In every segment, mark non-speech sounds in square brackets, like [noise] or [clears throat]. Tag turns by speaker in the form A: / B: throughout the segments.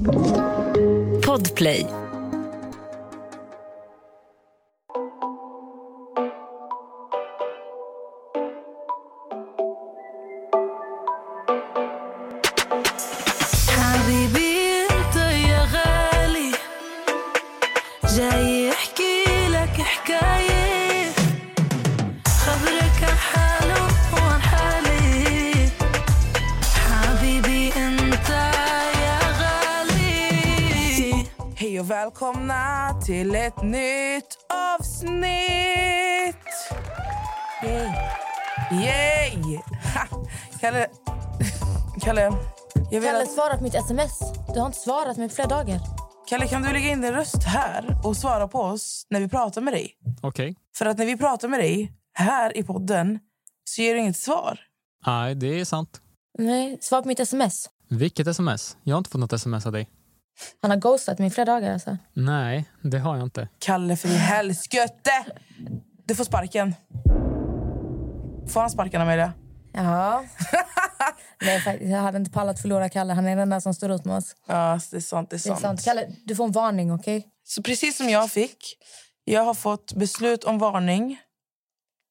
A: Podplay.
B: Kalle... Kalle, jag vill
C: Kalle,
B: att...
C: svara på mitt sms. Du har inte svarat mig på flera dagar.
B: Kalle, kan du lägga in din röst här och svara på oss när vi pratar med dig?
D: Okej.
B: För att när vi pratar med dig här i podden så ger du inget svar.
D: Nej, det är sant.
C: Nej, svara på mitt sms.
D: Vilket sms? Jag har inte fått något sms av dig.
C: Han har ghostat mig i flera dagar. Alltså.
D: Nej, det har jag inte.
B: Kalle, för i helskotte! Du får sparken. Får han sparken, Amelia?
C: Ja. [laughs] Nej, jag hade inte pallat förlora Kalle. Han är den där som står ut med oss.
B: Ja, det är sant. Det är
C: Det är
B: sant.
C: sant. Kalle, du får en varning, okej?
B: Så precis som jag fick, jag har fått beslut om varning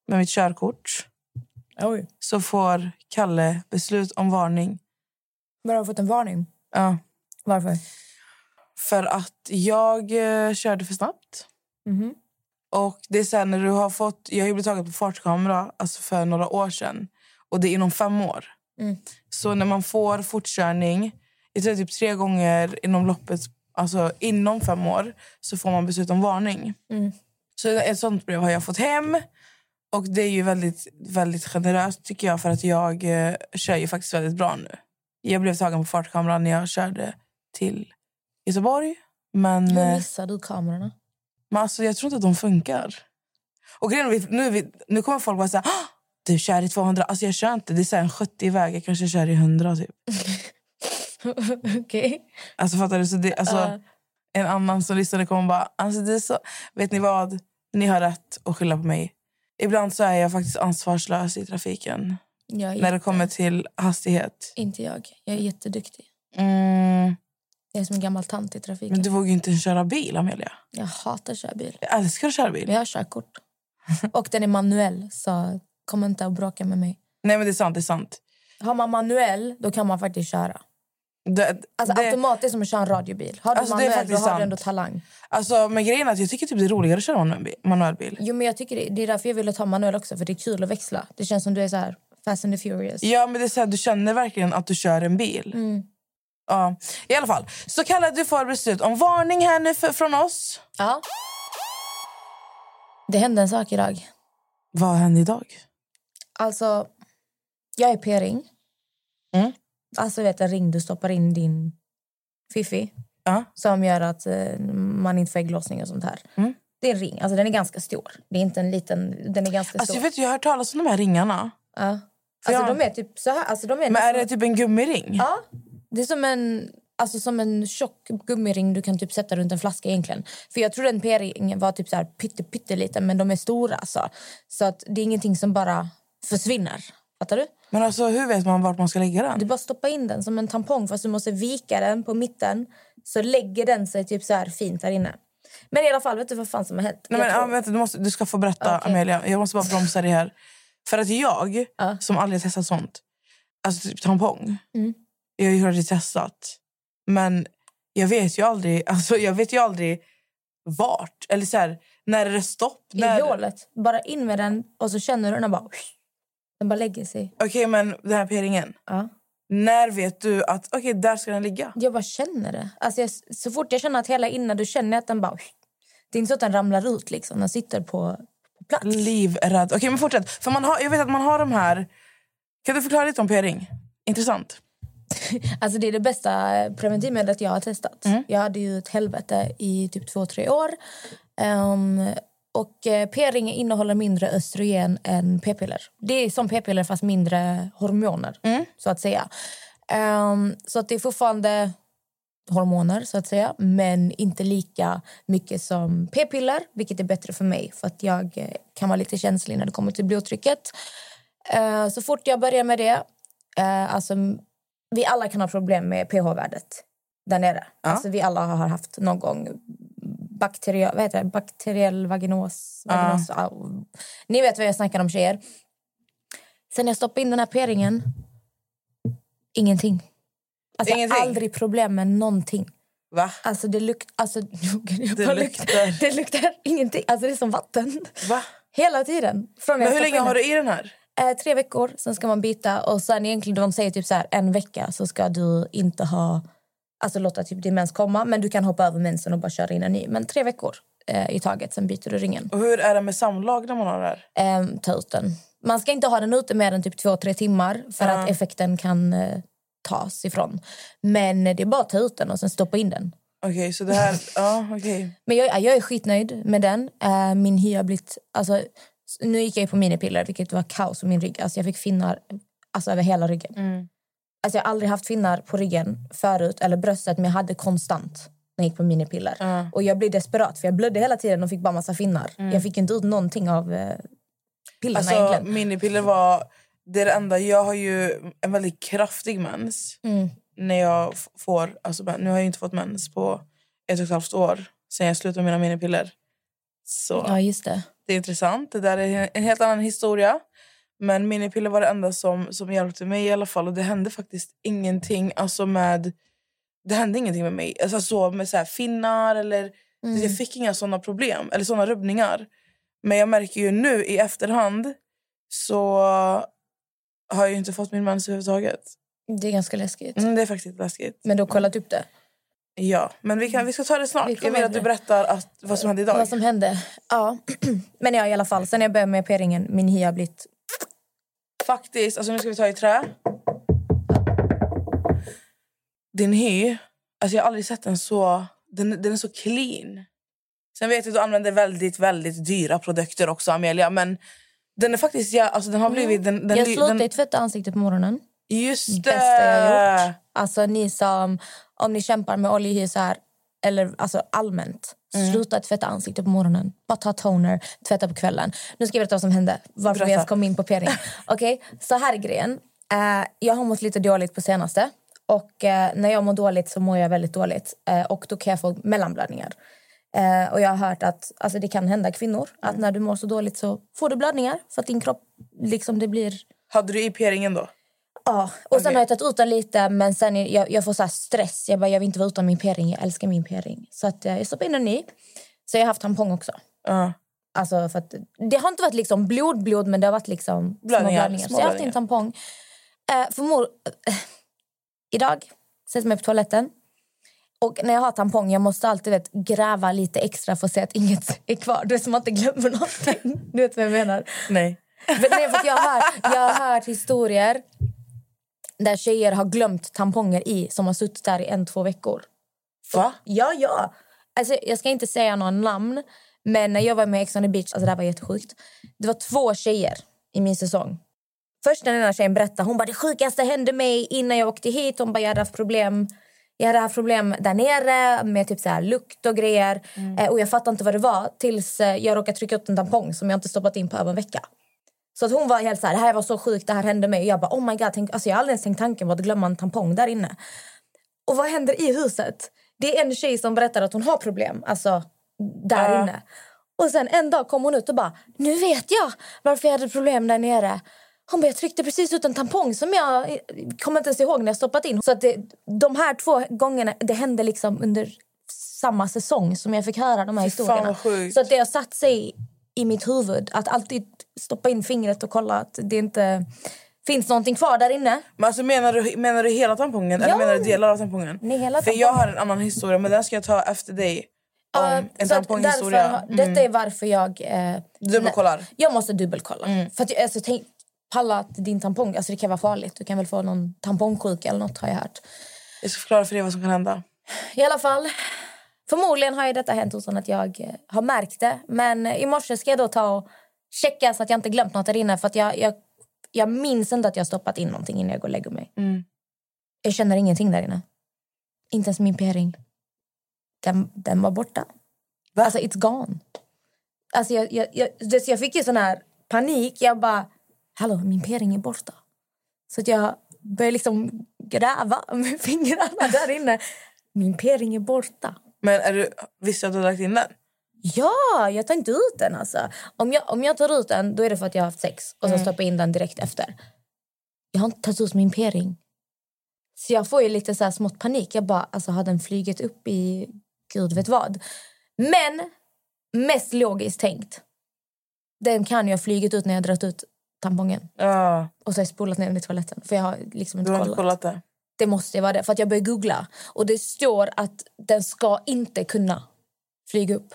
B: med mitt körkort.
C: Oj.
B: Så får Kalle beslut om varning.
C: Men har du fått en varning?
B: Ja,
C: Varför?
B: för att jag eh, körde för snabbt.
C: Mhm.
B: Och det är så här, när du har fått, jag har ju blivit tagen på fartkamera alltså för några år sedan. Och det är inom fem år.
C: Mm.
B: Så när man får fortkörning, jag tror typ tre gånger inom loppet, alltså inom fem år, så får man beslut om varning.
C: Mm.
B: Så ett sånt brev har jag fått hem. Och det är ju väldigt, väldigt generöst tycker jag för att jag eh, kör ju faktiskt väldigt bra nu. Jag blev tagen på fartkameran när jag körde till Göteborg. Men,
C: Hur
B: eh,
C: missar du kamerorna?
B: men alltså, jag tror inte att de funkar. Och grejen nu, nu kommer folk bara säga "Ah, du kör i 200. Alltså jag kör inte. Det är så en 70 väg. Jag kanske kör i 100 typ. [laughs]
C: okej.
B: Alltså fattar du? Så det, alltså,
C: Ja.
B: En annan som lyssnade kommer bara, alltså det så, vet ni vad? Ni har rätt att skylla på mig. Ibland så är jag faktiskt ansvarslös i trafiken.
C: Är
B: När det kommer till hastighet.
C: Inte jag. Jag är jätteduktig.
B: Mm,
C: Jag är som en gammal tant i trafiken.
B: men du vågar ju inte köra bil, Amelia.
C: Jag hatar att köra bil.
B: Jag älskar att köra bil.
C: Men jag har körkort. Och den är manuell, så kom inte att bråka med mig.
B: Nej men det är sant, det är sant.
C: Har man manuell, då kan man faktiskt köra.
B: Det,
C: Alltså
B: det,
C: automatiskt som att köra en radiobil. Har du
B: Alltså,
C: manuell, då har du
B: sant.
C: ändå talang.
B: alltså, men grejen är att jag tycker typ det är roligare att köra manuell manuell bil.
C: Jo, men jag tycker det, det är därför jag ville ta manuell också, för det är kul att växla. Det känns som du är så här fast and the furious.
B: Ja, men det är så här, du känner verkligen att du kör en bil.
C: Mm.
B: Ja, i alla fall. Så Kalle, du får beslut om varning här nu för, från oss.
C: Ja. Det hände en sak idag.
B: Vad hände idag?
C: Alltså, jag är p-ring.
B: Mm.
C: Alltså vet en ring du stoppar in din fiffi.
B: Ja.
C: Som gör att eh, man inte får ägglossning och sånt här.
B: Mm.
C: Det är en ring. Alltså den är ganska stor. Det är inte en liten... Den är ganska
B: Alltså,
C: stor.
B: jag, vet, jag har hört talas om de här ringarna.
C: Ja. Alltså
B: jag-
C: de är typ så här. Alltså, de är
B: Men är det typ en gummiring?
C: Ja. Det är som en, alltså som en tjock gummiring du kan typ sätta runt en flaska egentligen. För jag tror den p-ringen var typ så här pytte, pytteliten men de är stora alltså. Så att det är ingenting som bara försvinner. Fattar du?
B: Men alltså, hur vet man vart man ska lägga den?
C: Du bara stoppar in den som en tampong fast du måste vika den på mitten. Så lägger den sig typ så här fint där inne. Men i alla fall, vet du vad fan som har hänt?
B: Nej, men,
C: tror-
B: ja, vänta, du, måste, du ska få berätta,
C: Okej.
B: Amelia. Jag måste bara bromsa dig här. För att jag,
C: Ja.
B: som aldrig har testat sånt, alltså typ tampong.
C: Mm.
B: Jag har ju aldrig testat. Men jag vet ju aldrig, alltså, jag vet ju aldrig vart. Eller så här, när är det stopp?
C: I
B: När...
C: hålet. Bara in med den och så känner du den bara... Den bara lägger sig.
B: Okej, men den här p-ringen.
C: Ja.
B: När vet du att okej där ska den ligga?
C: Jag bara känner det. Alltså jag, så fort jag känner att hela innan du känner att den bara... Det är inte så att den ramlar ut liksom. Den sitter på, på plats.
B: Livrädd. Okej, men fortsätt. För man har, jag vet att man har de här... Kan du förklara lite om p-ring? Intressant. [laughs]
C: Alltså det är det bästa preventivmedlet jag har testat.
B: Mm.
C: Jag hade ju ett helvete i typ två, tre år. Ehm, och eh, p-ring innehåller mindre östrogen än p-piller. Det är som p-piller fast mindre hormoner,
B: Mm.
C: så att säga. Ehm, så att det är fortfarande hormoner, så att säga men inte lika mycket som p-piller, vilket är bättre för mig för att jag eh, kan vara lite känslig när det kommer till blodtrycket. Eh, så fort jag börjar med det... Eh, alltså, vi alla kan ha problem med pH-värdet. där nere.
B: Ja.
C: Alltså, vi alla har haft någon gång bakteriell, vad heter det? bakteriell vaginos. vaginos ja. Ni vet vad jag snackar om tjejer. Sen jag stoppade in den här p-ringen, ingenting. Alltså,
B: Ingenting?
C: Aldrig problem med någonting.
B: Va?
C: Alltså det [laughs] luktar... Alltså, jag
B: Det
C: bara
B: luktar. [laughs]
C: Det luktar ingenting. Alltså det är som vatten.
B: Va?
C: Hela tiden. Från
B: Men
C: jag
B: hur länge har du i den här?
C: Eh, tre veckor, sen ska man byta. Och sen egentligen de säger typ så här, en vecka så ska du inte ha... Alltså låta typ din mens komma, men du kan hoppa över mensen och bara köra in en ny. Men tre veckor eh, i taget, sen byter du ringen.
B: Och hur är det med samlag när man har det här?
C: Eh, ta ut den. Man ska inte ha den ute mer än typ två, tre timmar för
B: Ja.
C: att effekten kan eh, tas ifrån. Men det är bara att ta ut den och sen stoppa in den.
B: Okej, så det här... [laughs] Ja, okej.
C: Men jag, jag är skitnöjd med den. Eh, min hy har blivit... Alltså, nu gick jag på minipiller, vilket var kaos på min rygg. Alltså, jag fick finnar alltså, över hela ryggen.
B: Mm.
C: Alltså, jag har aldrig haft finnar på ryggen förut, eller bröstet, men jag hade konstant när jag gick på minipiller.
B: Ja.
C: Och jag blev desperat, för jag blödde hela tiden och fick bara massa finnar. Jag fick inte ut någonting av eh, pillerna
B: Alltså,
C: egentligen.
B: minipiller var... Det är det enda. Jag har ju en väldigt kraftig mens.
C: Mm.
B: När jag får... Alltså, nu har jag inte fått mens på ett och ett halvt år sen jag slutade mina minipiller. Så
C: Ja, just det.
B: det är intressant. Det där är en helt annan historia. Men minipiller var det enda som, som hjälpte mig i alla fall. Och det hände faktiskt ingenting alltså med... Det hände ingenting med mig. Alltså så med så här finnar eller...
C: Mm.
B: Jag fick inga såna problem eller såna rubbningar. Men jag märker ju nu i efterhand så har jag inte fått min mens överhuvudtaget.
C: Det är ganska läskigt.
B: Mm, det är faktiskt läskigt.
C: Men du har kollat upp det?
B: Ja, men vi, kan, vi ska ta det snart. Jag vill att du berättar att, vad som hände idag.
C: Vad som hände? Ja. [clears throat] Men ja, i alla fall. Sen jag började med p-ringen, min hy har blivit...
B: Faktiskt, alltså nu ska vi ta i trä. Din hy, alltså jag har aldrig sett den så... Den, den är så clean. Sen vet jag att du använder väldigt, väldigt dyra produkter också, Amelia. Men den är faktiskt... Ja, alltså den har blivit... Den, den,
C: jag slutade
B: den,
C: tvätta ansiktet på morgonen.
B: Just det!
C: Bästa jag har gjort. Alltså ni som, om ni kämpar med oljehy så här, eller alltså allmänt.
B: Mm.
C: Sluta tvätta ansiktet på morgonen. Bara ta toner, tvätta på kvällen. Nu ska jag berätta vad som hände. Varför
B: Berätta.
C: ens kom in på p-ring. [laughs] Okej, så här är grejen. Eh, jag har mått lite dåligt på senaste. Och eh, när jag mår dåligt så mår jag väldigt dåligt. Eh, och då kan jag få mellanblödningar. Eh, och jag har hört att alltså, det kan hända kvinnor att
B: Mm.
C: när du mår så dåligt så får du blödningar. För att din kropp liksom det blir
B: Hade du i p-ringen då?
C: Ja, och sen
B: Okej.
C: har jag tagit ut den lite men sen är, jag, jag får så här stress. Jag bara, jag vill inte vara utan min p-ring. Jag älskar min p-ring. Så att, eh, jag stoppar in en ny. Så jag har haft tampong också.
B: Ja.
C: Alltså för att, det har inte varit liksom blod, blod men det har varit liksom
B: Blödningar,
C: blödningar. Så jag har haft en tampong. Eh, för mor, eh, idag sätter jag mig på toaletten. Och när jag har tampong jag måste alltid vet, gräva lite extra för att se att inget är kvar. Det är som att inte glömmer någonting. [laughs] Du vet vad jag menar?
B: Nej.
C: Men nej, för jag, har jag har hört historier där tjejer har glömt tamponger i som har suttit där i en, två veckor.
B: Va?
C: Ja, ja. Alltså, jag ska inte säga några namn, men när jag var med i Ex on the beach, alltså det här var jättesjukt. Det var två tjejer i min säsong. Först när den ena tjejen berättade, hon bara det sjukaste hände mig innan jag åkte hit. Hon bara jag hade haft problem jag hade haft problem där nere med typ så här lukt och grejer. Eh, och jag fattade inte vad det var tills eh, jag råkade trycka upp en tampong som jag inte stoppat in på över en vecka. Så att hon var helt så här, det här var så sjukt, det här hände mig. Och jag bara, oh my god, tänk, alltså jag har aldrig ens tänkt tanken på att glömma en tampong där inne. Och vad händer i huset? Det är en tjej som berättar att hon har problem, alltså där
B: Ja.
C: inne. Och sen en dag kom hon ut och bara, nu vet jag varför jag hade problem där nere. Hon bara, jag tryckte precis ut en tampong som jag eh, kommer inte ens ihåg när jag stoppat in. Så att det, de här två gångerna, det hände liksom under samma säsong som jag fick höra de här historierna. Så att det har satt sig i mitt huvud att alltid stoppa in fingret och kolla att det inte finns någonting kvar där inne.
B: Men alltså, menar, du, menar du hela tampongen
C: Ja.
B: eller menar du delar av tampongen?
C: Nej, hela
B: För jag
C: tampongen.
B: har en annan historia, men den ska jag ta efter dig. Om
C: Ja,
B: en tamponghistoria.
C: har- Detta är varför jag... Eh,
B: Dubbelkollar.
C: Jag måste dubbelkolla. För att, jag- alltså, tänk, palla att din tampong, alltså det kan vara farligt. Du kan väl få någon tampongsjuka eller något har jag hört.
B: Jag ska förklara för dig vad som kan hända.
C: I alla fall, förmodligen har ju detta hänt utan att jag eh, har märkt det. Men i morse ska jag då ta och checka så att jag inte glömt något där inne. För att jag, jag, jag minns inte att jag stoppat in någonting innan jag går och lägger mig.
B: Mm.
C: Jag känner ingenting där inne. Inte ens min p-ring. Den, den var borta. Alltså, it's gone. Alltså, jag, jag, jag, jag fick ju sån här panik. Jag bara, hallå, min p-ring är borta. Så att jag började liksom gräva med [laughs] fingrarna där inne. Min p-ring är borta.
B: Men är du, visste du att du hade lagt in den?
C: Ja, jag tar inte ut den. Alltså. Om, jag, om jag tar ut den då är det för att jag har haft sex och sen stoppar in den direkt efter. Jag har inte tagit ut min p-ring. Så jag får ju lite så här smått panik. Jag bara, alltså har den flugit upp i gud vet vad. Men mest logiskt tänkt. Den kan ju ha flugit ut när jag dragit ut tampongen.
B: Ja,
C: Och så har jag spolat ner den i toaletten. För jag har liksom inte
B: du har inte kollat det?
C: Det måste ju vara det. För att jag började googla. Och det står att den ska inte kunna flyga upp.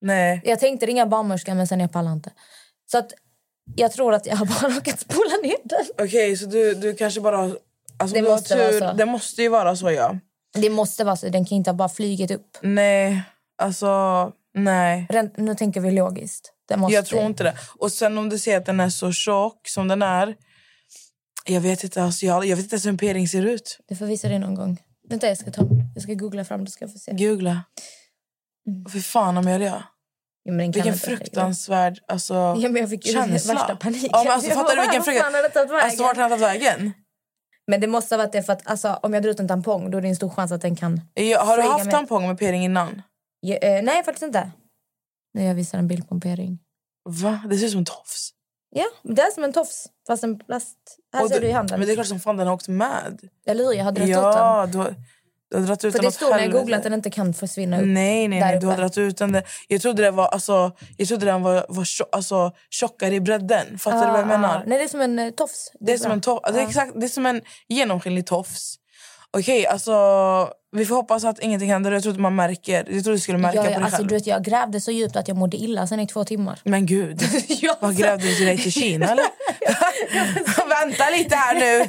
B: Nej.
C: Jag tänkte ringa barnmorskan men sen jag pallade inte. Så att jag tror att jag har bara [laughs] råkat spola ner den.
B: Okej, så du, du kanske bara... Alltså,
C: Det måste vara
B: tur,
C: så.
B: Det måste ju vara så, ja.
C: Det måste vara så. Den kan inte ha bara flugit upp.
B: Nej, alltså... Nej.
C: Ren- Nu tänker vi logiskt.
B: Jag tror inte det. Och sen om du ser att den är så tjock som den är... Jag vet inte, alltså, jag, jag vet inte ens hur en p-ring ser ut.
C: Du får visa det någon gång. Vänta, jag ska, ta, jag ska googla fram det. Ska jag få se.
B: Googla.
C: Mm.
B: Fy fan Amelia.
C: Ja, men
B: Vilken fruktansvärd alltså,
C: Ja, men jag fick
B: känsla. [laughs]
C: värsta paniken.
B: Ja, men alltså, fattar du vilken
C: "Vad
B: frukt-
C: fan har det tagit vägen?"
B: Alltså vart har den tagit vägen?
C: Men det måste ha varit det för att alltså, om jag drar ut en tampong då är det en stor chans att den kan...
B: Ja, har du haft
C: med.
B: tampong med p-ring innan?
C: Ja, eh, nej, faktiskt inte. Nu jag visar en bild på en p-ring.
B: Va? Det ser ut som en tofs.
C: Ja, det är som en tofs fast en plast. Här
B: Och
C: ser
B: du-
C: du i handen.
B: Men det är klart som fan den har åkt med.
C: Eller hur? Jag har dragit ut den.
B: Ja, du har,
C: För det står när jag googlar att den inte kan försvinna upp.
B: Nej, nej, nej. Du har dragit ut den. där. Jag trodde det var, alltså, jag trodde den var, var tjo, alltså, tjockare i bredden. Fattar du vad jag
C: Ah,
B: menar?
C: ah. Nej, det är som en eh, tofs.
B: Det är, som en tof, det, är exakt, det är som en genomskinlig tofs. Okej, alltså... Vi får hoppas att ingenting händer. Jag trodde man märker. Jag trodde du skulle märka
C: Ja,
B: på dig
C: alltså,
B: själv.
C: du vet, jag grävde så djupt att jag mådde illa sen i två timmar.
B: Men gud. [laughs] Vad grävde du dig till Kina eller? [laughs] [laughs] Vänta lite här nu.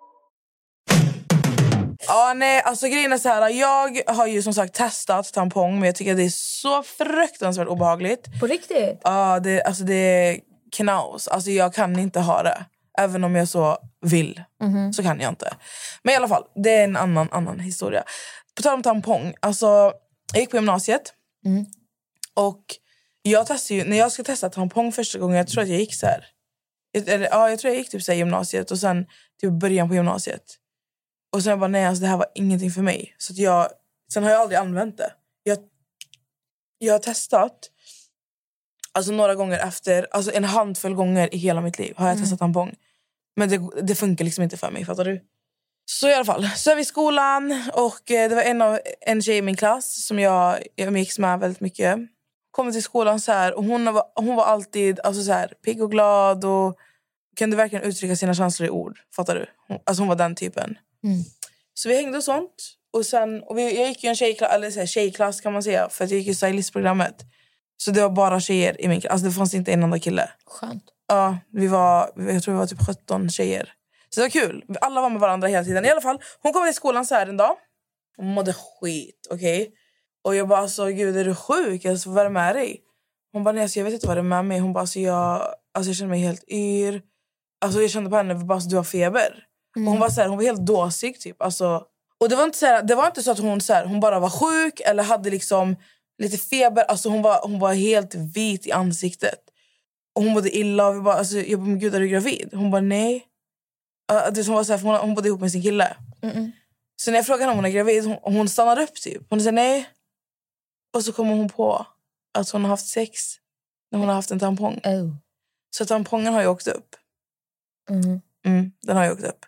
B: Ja, nej, alltså grejen är så här. Jag har ju som sagt testat tampong men jag tycker att det är så fruktansvärt obehagligt.
C: På riktigt?
B: Ja, det, alltså det är knaus. Alltså jag kan inte ha det. Även om jag så vill så kan jag inte. Men i alla fall, det är en annan, annan historia. På tal om tampong. Alltså, jag gick på gymnasiet. Och jag testade ju, när jag ska testa tampong första gången, jag tror att jag gick så här. Eller, ja, jag tror jag gick typ så gymnasiet och sen typ början på gymnasiet. Och sen jag bara, nej alltså det här var ingenting för mig. Så att jag, sen har jag aldrig använt det. Jag, jag har testat alltså några gånger efter, alltså en handfull gånger i hela mitt liv har jag testat tampong. Men det, det funkar liksom inte för mig, fattar du? Så i alla fall, så är vi i skolan och eh, det var en, av, en tjej i min klass som jag, jag umgicks med väldigt mycket. Kommer till skolan så här och hon var, hon var alltid alltså så här, pigg och glad och kunde verkligen uttrycka sina känslor i ord. Fattar du? Hon, alltså hon var den typen.
C: Mm.
B: Så vi hängde och sånt. Och sen, och vi, jag gick ju en tjejklass, eller så här, tjejklass kan man säga, för att jag gick ju stylistprogrammet. Så det var bara tjejer i min klass. Alltså det fanns inte en enda kille.
C: Skönt.
B: Ja, vi var, jag tror vi var typ 17 tjejer. Så det var kul. Alla var med varandra hela tiden. I alla fall, hon kom till skolan så här en dag. Hon mådde skit, okej? Och jag bara, alltså gud är du sjuk? Alltså, vad är det med dig? Hon bara, nej alltså, jag vet inte vad det är med mig. Hon bara, alltså, jag, alltså, jag känner mig helt yr. Alltså, jag kände på henne, bara, alltså, du har feber. Och hon, var så här, hon var helt dåsig typ. Alltså, och det var, inte så här, det var inte så att hon, så här, hon bara var sjuk eller hade liksom lite feber. Alltså, hon, var, hon var helt vit i ansiktet. Och hon mådde illa. Och vi bara, alltså, jag bara, men gud är du gravid? Hon bara, nej. Uh, det som var så här, hon, hon bodde ihop med sin kille.
C: Mm-mm.
B: Så när jag frågade henne om hon är gravid, hon, hon stannade upp typ. Hon sa nej. Och så kommer hon på att hon har haft sex när hon har haft en tampong.
C: Oh.
B: Så tampongen har ju åkt upp.
C: Mm.
B: Mm, den har ju åkt upp.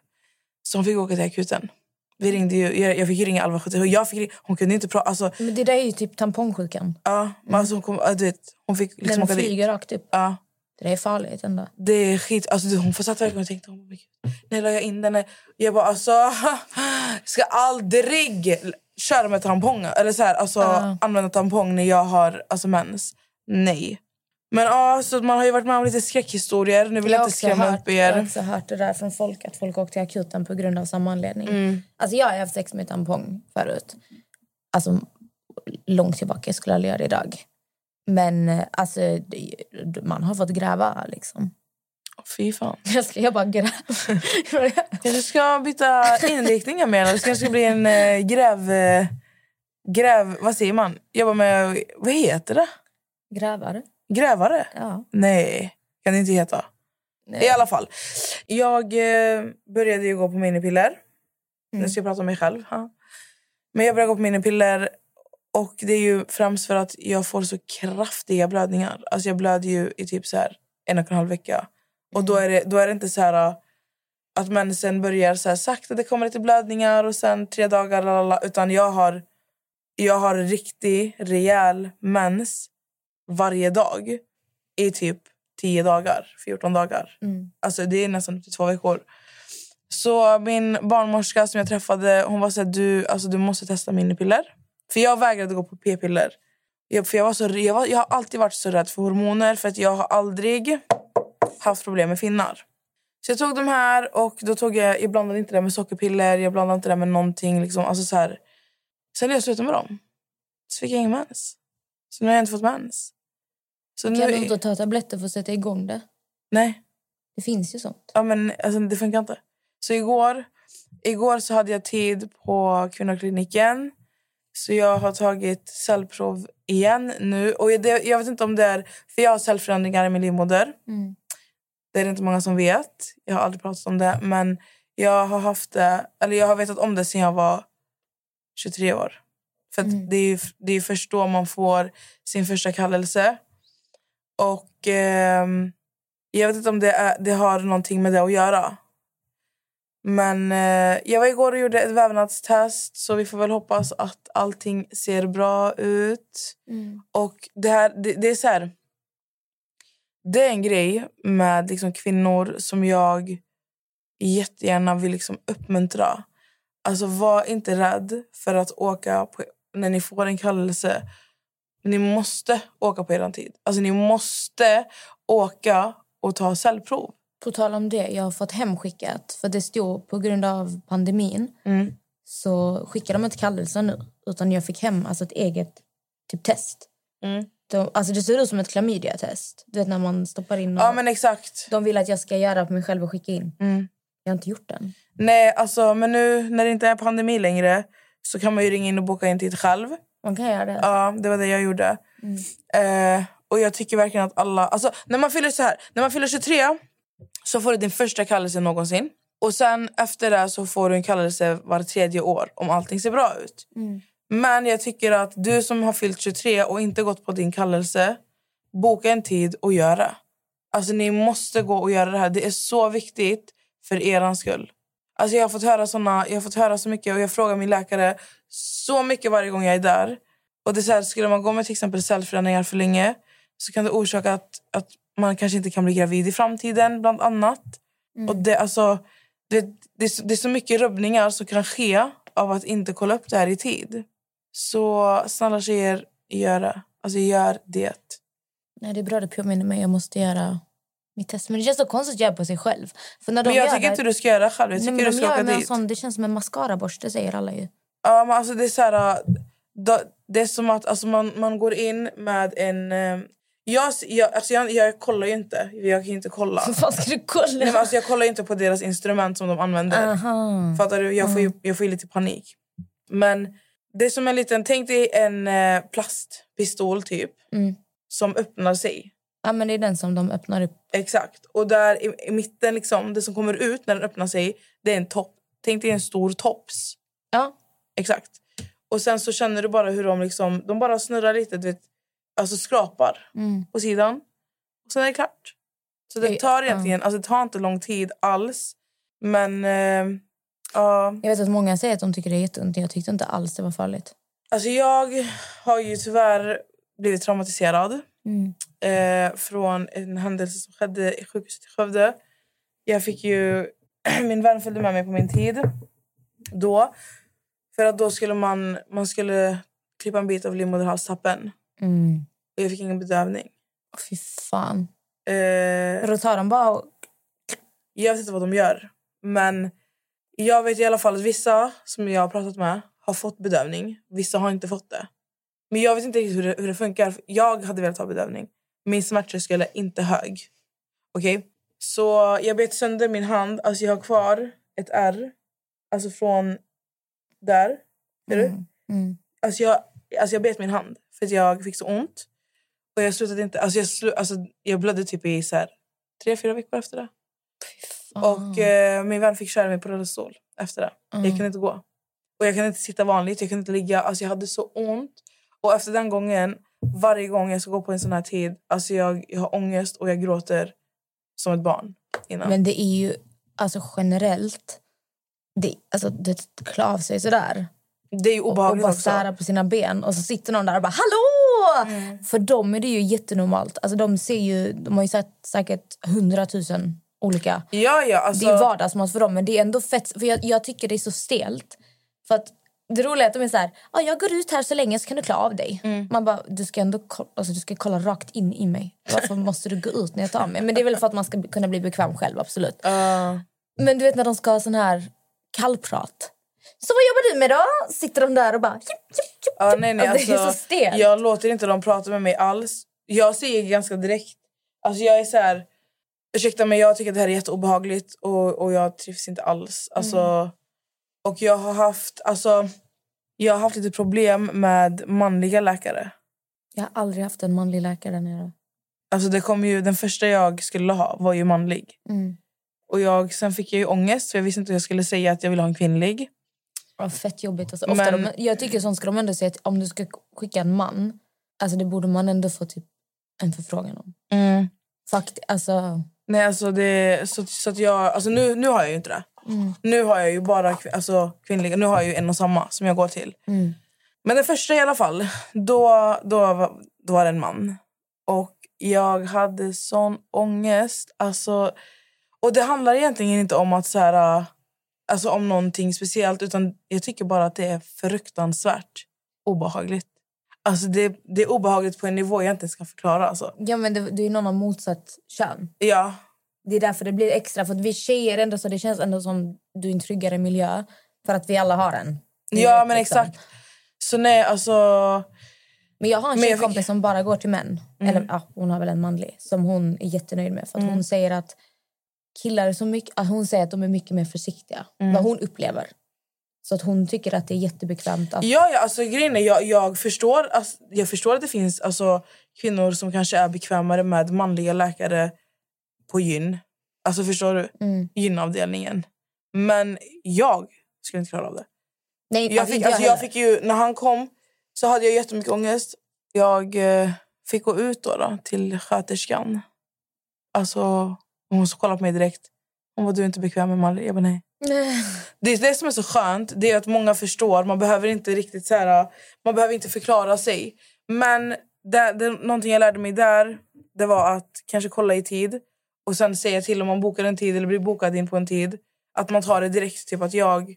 B: Så hon fick åka till akuten. Vi ringde ju, jag, jag fick ju ringa 1177. Jag fick, ring- hon kunde inte prata. Alltså,
C: Men det där är ju typ tampongsjukan.
B: ja, men alltså hon, kom, du vet, hon fick liksom
C: Den
B: åka
C: flyger rakt upp.
B: Ja,
C: Det är farligt ändå.
B: det är skit. Alltså, du, hon satt verkligen och tänkte oh, när la jag in den? Jag bara alltså, [laughs] ska aldrig köra med tamponger. Eller så här, alltså,
C: Ja.
B: använda tampong när jag har alltså, mens. Nej. Men ja, så man har ju varit med om lite skräckhistorier. Nu vill jag,
C: har
B: inte skrämma
C: hört,
B: upp
C: Jag har
B: er.
C: också hört det där från folk, att folk åkte till akuten på grund av samma anledning.
B: Mm.
C: Alltså jag har haft sex med tampong förut. Alltså långt tillbaka, jag skulle aldrig göra det idag. Men alltså, man har fått gräva liksom.
B: Fy fan. [laughs]
C: Jag ska jag bara gräva. [laughs]
B: Kanske ska byta inriktning Amela. Det kanske ska bli en eh, gräv... Eh, gräv... Vad säger man? Jobba med... Vad heter det?
C: Grävare?
B: Grävare?
C: Ja.
B: Nej, kan det inte heta. I alla fall. Jag eh, började ju gå på minipiller. Nu ska jag prata om mig själv. Ha. Men jag började gå på minipiller och det är ju främst för att jag får så kraftiga blödningar. Alltså jag blöder ju i typ så här en och en halv vecka. Och då är det, då är det inte så här uh, att mensen börjar så här sakta, det kommer lite blödningar och sen tre dagar, lalala, utan jag har, jag har riktig, rejäl mens varje dag i typ 10 dagar, 14 dagar.
C: Mm.
B: Alltså det är nästan upp till två veckor. Så min barnmorska som jag träffade, hon var så här, du, alltså, du måste testa minipiller. För jag vägrade gå på p-piller. Jag, för jag, var så, jag, var, jag har alltid varit så rädd för hormoner för att jag har aldrig haft problem med finnar. Så jag tog de här och då tog jag, jag blandade inte det med sockerpiller, jag blandade inte det med någonting. Liksom, alltså så här. Sen när jag slutade med dem så fick jag ingen mens. Så nu har jag inte fått mens. Så
C: Kan
B: nu,
C: du inte ta tabletter för att sätta igång det?
B: Nej.
C: Det finns ju sånt.
B: Ja, men alltså, det funkar inte. Så igår, igår så hade jag tid på kvinnokliniken. Så jag har tagit cellprov igen nu. Och det, jag vet inte om det är... För jag har cellförändringar i min livmoder.
C: Mm.
B: Det är det inte många som vet. Jag har aldrig pratat om det. Men jag har haft det... Eller jag har vetat om det sedan jag var 23 år. För att det, är ju, det är först då man får sin första kallelse. Och ehm, jag vet inte om det, är, det har någonting med det att göra. Men eh, jag var igår och gjorde ett vävnadstest så vi får väl hoppas att allting ser bra ut. Och det här, det, det är så här... Det är en grej med liksom kvinnor som jag jättegärna vill liksom uppmuntra. Alltså var inte rädd för att åka på, när ni får en kallelse. Ni måste åka på er tid. Alltså ni måste åka och ta cellprov.
C: På tal om det, jag har fått hemskickat. För det stod på grund av pandemin
B: Mm.
C: så skickade de inte kallelser nu. Utan jag fick hem alltså ett eget typ test.
B: Mm.
C: De, alltså det ser ut som ett klamydia-test. Du vet när man stoppar in och
B: Ja men exakt.
C: De vill att jag ska göra på mig själv och skicka in.
B: Mm.
C: Jag har inte gjort den.
B: Nej, alltså, men nu när det inte är pandemi längre så kan man ju ringa in och boka in tid själv.
C: Man kan göra det.
B: Ja, det var det jag gjorde. Eh, och jag tycker verkligen att alla... Alltså, när, man fyller så här, när man fyller 23 så får du din första kallelse någonsin. Och sen efter det så får du en kallelse var tredje år om allting ser bra ut. Men jag tycker att du som har fyllt 23 och inte gått på din kallelse, boka en tid och gör det. Alltså ni måste gå och göra det här. Det är så viktigt för er skull. Alltså jag har fått höra såna, jag har fått höra så mycket och jag frågar min läkare så mycket varje gång jag är där. Och det är här, skulle man gå med till exempel cellförändringar för länge så kan det orsaka att, att man kanske inte kan bli gravid i framtiden bland annat. Och det, alltså, det, det, är så- det är så mycket rubbningar som kan ske av att inte kolla upp det här i tid. Så snälla tjejer, gör det. Alltså gör det.
C: Nej, det är bra du påminner mig. Jag måste göra mitt test. Men det känns så konstigt att göra på sig själv. För när de
B: Men jag
C: gör
B: tycker
C: det-
B: inte du ska göra själv. Jag
C: Nej,
B: tycker
C: men
B: du ska åka dit.
C: sån, Det känns som en mascaraborste, säger alla ju.
B: Ja, men alltså det är så här... Då, det är som att alltså man, man går in med en... eh, Jag, jag, alltså jag, jag kollar ju inte. Jag kan inte kolla.
C: Vad ska du kolla?
B: Nej, men alltså jag kollar inte på deras instrument som de använder.
C: Aha.
B: Fattar du? Jag får, ju, jag får lite panik. Men det är som en liten... Tänk dig en eh, plastpistol typ.
C: Mm.
B: Som öppnar sig.
C: Ja, men det är den som de öppnar upp.
B: Exakt. Och där i, i mitten, liksom, det som kommer ut när den öppnar sig, det är en topp. Tänk dig en stor tops.
C: Ja.
B: Exakt. Och sen så känner du bara hur de liksom, de bara snurrar lite, du vet, alltså skrapar
C: Mm.
B: på sidan. Och sen är det klart. Så det tar
C: ja.
B: egentligen, alltså det tar inte lång tid alls. Men eh, ja,
C: Jag vet att många säger att de tycker det är jätteont. Jag tyckte inte alls det var farligt.
B: alltså jag har ju tyvärr blivit traumatiserad.
C: Mm.
B: eh, från en händelse som skedde i sjukhuset i Skövde. Jag fick ju... [clears throat] min vän följde med mig på min tid då. För att då skulle man, man skulle klippa en bit av livmoderhalstappen.
C: Mm.
B: Och jag fick ingen bedövning.
C: Fy fan.
B: Eh,
C: Då tar de bara och...
B: jag vet inte vad de gör. Men jag vet i alla fall att vissa som jag har pratat med har fått bedövning. Vissa har inte fått det. Men jag vet inte riktigt hur det, hur det funkar. Jag hade velat ha bedövning. Min smärttröskel är inte hög. Okej? Så jag bet sönder min hand. Alltså jag har kvar ett ärr. Alltså från där. Ser du?
C: Mm. Mm.
B: Alltså jag, alltså jag bet min hand för att jag fick så ont. Och jag slutade inte... Alltså jag, slu, alltså jag blödde typ i så här, tre, fyra veckor efter det. Och eh, min vän fick köra mig på rullstol efter det. Jag
C: Mm.
B: kunde inte gå. Och jag kunde inte sitta vanligt, jag kunde inte ligga. Alltså jag hade så ont. Och efter den gången, varje gång jag ska gå på en sån här tid, alltså jag, jag har ångest och jag gråter som ett barn. Innan.
C: Men det är ju alltså generellt... Det, alltså, det klär av sig sådär.
B: det är ju
C: Och, och
B: obehagligt
C: bara sära på sina ben. Och så sitter någon där och bara hallå!
B: Mm.
C: För dem är det ju jättenormalt. Alltså, de, ser ju, de har ju sett säkert hundratusen olika
B: Ja, ja. Alltså,
C: Det är vardagsmat för dem, men det är ändå fett. För jag, jag tycker det är så stelt. För att det roliga är att de är så här, ah, jag går ut här så länge så kan du klara av dig.
B: Mm.
C: Man bara, du ska ändå ko- alltså, du ska kolla rakt in i mig. Varför måste du gå ut när jag tar mig? Men det är väl för att man ska kunna bli bekväm själv, absolut.
B: eh,
C: Men du vet när de ska ha sån här kallprat. Så vad jobbar du med då? Sitter de där och bara... Jup, jup, jup.
B: ja, nej, nej,
C: Alltså, det är
B: alltså,
C: så stelt.
B: Jag låter inte dem prata med mig alls. Jag säger ganska direkt. Alltså jag är så här... Ursäkta men jag tycker att det här är jätteobehagligt och, och jag trivs inte alls. Alltså,
C: Mm.
B: Och jag har haft... Alltså, jag har haft lite problem med manliga läkare.
C: Jag har aldrig haft en manlig läkare där nere.
B: Alltså det kom ju, den första jag skulle ha var ju manlig.
C: Mm.
B: Och jag, sen fick jag ju ångest för jag visste inte hur jag skulle säga att jag ville ha en kvinnlig.
C: Ja, fett jobbigt. Alltså, ofta
B: Men-
C: de, jag tycker sånt ska de ändå säga att om du ska skicka en man, alltså det borde man ändå få typ en förfrågan om. Fakt, alltså,
B: Nej, alltså det, så, så att jag, alltså nu, nu har jag ju inte det.
C: Mm,
B: Nu har jag ju bara kvin- alltså, kvinnliga. Nu har jag ju en och samma som jag går till.
C: mm.
B: Men den första i alla fall, då, då, då var det en man. Och jag hade sån ångest. Alltså, och det handlar egentligen inte om att så här, alltså om någonting speciellt. Utan jag tycker bara att det är fruktansvärt obehagligt. Alltså det, det är obehagligt på en nivå jag inte ens kan förklara. Alltså.
C: Ja, men det, det är någon av motsatt kön.
B: Ja,
C: Det är därför det blir extra. För att vi tjejer ändå så det känns ändå som du är en tryggare miljö. För att vi alla har en.
B: Ja men
C: liksom.
B: exakt. Så nej, alltså...
C: Men jag har en tjejkompis
B: fick-
C: som bara går till män.
B: Mm.
C: Eller ja, hon har väl en manlig. Som hon är jättenöjd med. För att hon säger att killar är så mycket... Att hon säger att de är mycket mer försiktiga.
B: Mm.
C: Vad hon upplever. Så att hon tycker att det är jättebekvämt att...
B: Ja, ja alltså, grejen är, jag, jag, förstår, alltså, jag förstår att det finns alltså, kvinnor som kanske är bekvämare med manliga läkare på gyn. Alltså förstår du?
C: Mm.
B: Gynavdelningen. Men jag skulle inte klara av det.
C: Nej,
B: Jag fick, alltså, jag fick ju, när han kom så hade jag jättemycket ångest. Jag eh, fick gå ut då, då till sköterskan. Alltså, hon kollade på mig direkt. Hon var du är inte bekväm med manliga? Jag bara nej. Det det som är så skönt. Det är att många förstår. Man behöver inte riktigt så här, man behöver inte förklara sig. Men det, det, någonting jag lärde mig där det var att kanske kolla i tid och sen säga till om man bokar en tid eller blir bokad in på en tid. Att man tar det direkt. Typ att jag...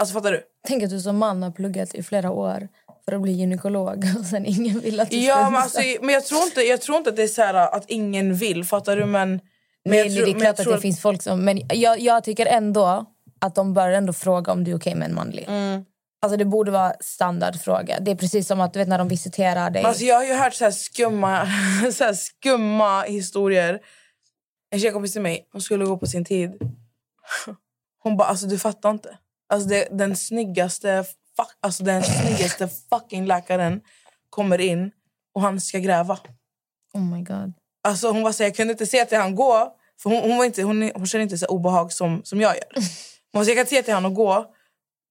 B: Alltså fattar du?
C: Tänk att du som man har pluggat i flera år för att bli gynekolog [laughs] och sen ingen vill att du
B: Ja,
C: ska
B: men, alltså, men jag, tror inte, jag tror inte att det är så här att ingen vill. Fattar du? Men, men
C: Nej,
B: jag
C: nej,
B: tror-
C: det är klart att det finns folk som... Men jag, jag tycker ändå att de bör ändå fråga om du är okej med en manlig.
B: Mm.
C: Alltså det borde vara standardfråga. Det är precis som att du vet när de visiterar dig.
B: Alltså, jag har ju hört så här skumma, [laughs] så här skumma historier. En tjejkompis till mig hon skulle gå på sin tid. Hon bara, alltså du fattar inte. Alltså, det, den, snyggaste, fuck, alltså, den snyggaste fucking läkaren kommer in och han ska gräva.
C: Oh my god.
B: Alltså, hon var så jag kunde inte se till han gå. För hon, hon, var inte, hon, hon känner inte så obehag som, som jag gör. [laughs] Hon var så jag kan se till han och gå.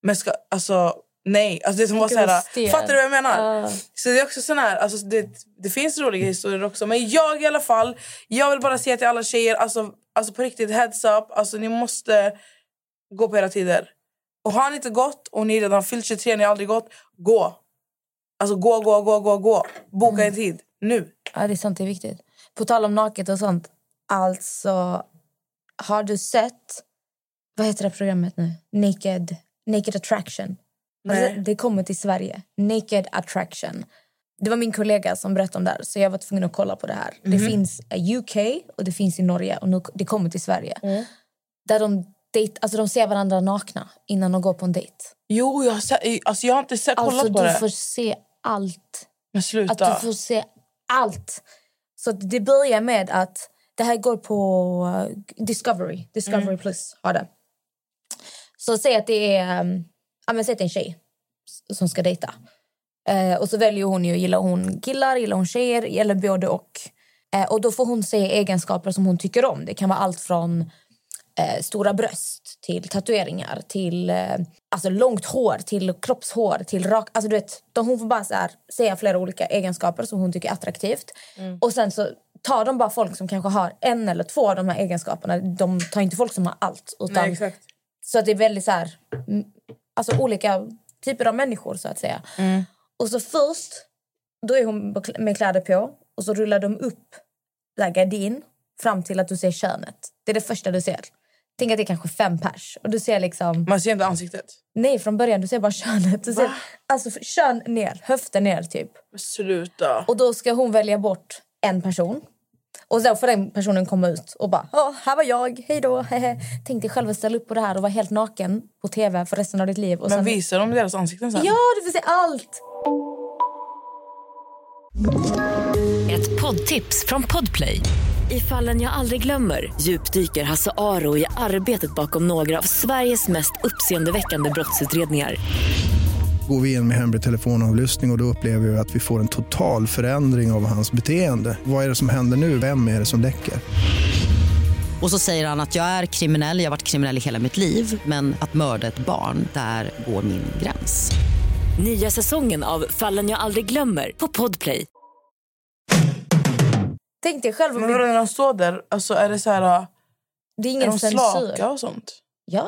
B: Men ska, alltså, nej. Alltså, det, hon var så
C: Gud, vad
B: här,
C: stel.
B: fattar du vad jag menar?
C: Ah.
B: Så det är också sån här, alltså det, det finns roliga historier också. Men jag i alla fall, jag vill bara säga till alla tjejer, alltså, alltså på riktigt heads up, alltså ni måste gå på era tider. Och har ni inte gått och ni redan fyllt 23, ni har aldrig gått, gå. Alltså gå, gå, gå, gå, gå. Boka en tid, nu.
C: Ja, det är sant, det är viktigt. På tal om naket och sånt. Alltså, har du sett... Vad heter det programmet nu? Naked, Naked Attraction. Alltså, det kommer till Sverige. Naked Attraction. Det var min kollega som berättade om det här, så jag var tvungen att kolla på det här. Det finns i UK och det finns i Norge och nu, det kommer till Sverige. Där de, date, alltså de ser varandra nakna innan de går på en dejt.
B: Jo, jag har, alltså, jag har inte sett, kollat
C: Alltså
B: på
C: du
B: det.
C: får se allt.
B: Men
C: Att
B: sluta.
C: du får se allt. Så att det börjar med att det här går på uh, Discovery. Discovery
B: Mm.
C: Plus har det. Så säg att det är, um, ja, men säg en tjej som ska dejta. Eh, och så väljer hon ju, gillar hon killar, gillar hon tjejer eller både och. Eh, och då får hon se egenskaper som hon tycker om. Det kan vara allt från eh, stora bröst till tatueringar till eh, alltså långt hår till kroppshår till rak... Alltså du vet, de, hon får bara så här, säga flera olika egenskaper som hon tycker är attraktivt. Och sen så tar de bara folk som kanske har en eller två av de här egenskaperna. De tar inte folk som har allt. Utan,
B: Nej,
C: så att det är väldigt så här, mm, alltså olika typer av människor så att säga. Och så först, då är hon med kläder på och så rullar de upp där gardin fram till att du ser könet. Det är det första du ser. Tänk att det är kanske fem pers. Och du ser liksom...
B: Man ser inte ansiktet.
C: Nej, från början. Du ser bara könet. Du ser, alltså kön ner, höften ner typ.
B: Sluta.
C: Och då ska hon välja bort en person. Och då får den personen komma ut och bara Åh, här var jag, hej då, hehe." Tänk dig själv att ställa upp på det här och vara helt naken på tv för resten av ditt liv. Och
B: Men
C: sen...
B: visar de deras ansikten sen?
C: Ja, du får se allt!
A: Ett poddtips från Podplay. I fallen jag aldrig glömmer djupdyker Hasse Aro i arbetet bakom några av Sveriges mest uppseendeväckande brottsutredningar.
E: Går vi in med hemlig telefonavlyssning och, och då upplever vi att vi får en total förändring av hans beteende. Vad är det som händer nu? Vem är det som läcker?
F: Och så säger han att jag är kriminell, jag har varit kriminell i hela mitt liv men att mörda ett barn, där går min gräns.
A: Nya säsongen av Fallen jag aldrig glömmer på Podplay.
C: Tänk dig själv
B: Men när de står där, alltså, är det så här...
C: Det är
B: Är
C: ingen
B: de
C: censur.
B: slaka och sånt?
C: Ja,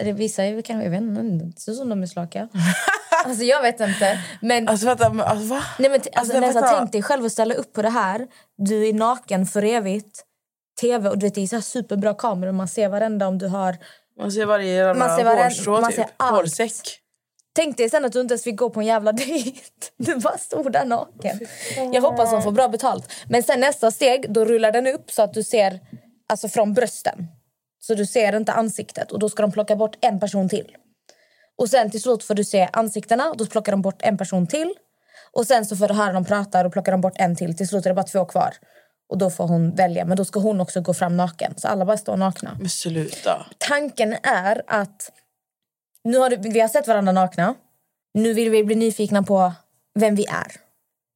C: det vissa är kanske... Jag vet inte, det ser ut som de är slaka. [laughs] alltså jag vet inte. Men,
B: Alltså vänta, men, alltså, va?
C: nej, men alltså,
B: jag
C: nästan, tänk dig själv att ställa upp på det här. Du är naken för evigt. TV och du vet, det är så superbra kameror. Man ser varenda om du har...
B: Man ser varje jävla
C: Man ser varen-
B: hårstrå,
C: man
B: typ.
C: ser allt.
B: Hårsäck.
C: Tänk dig sen att du inte ens fick gå på en jävla [laughs] dejt. Du bara stod där naken. Jag hoppas de får bra betalt. Men sen nästa steg, då rullar den upp så att du ser alltså från brösten. Så du ser inte ansiktet och då ska de plocka bort en person till. Och sen till slut får du se ansiktena då plockar de bort en person till. Och sen så får du höra dem prata och plockar de bort en till. Till slut är det bara två kvar. Och då får hon välja, men då ska hon också gå fram naken. Så alla bara står nakna
B: Men sluta.
C: tanken är att nu har du, vi har sett varandra nakna. Nu vill vi bli nyfikna på vem vi är.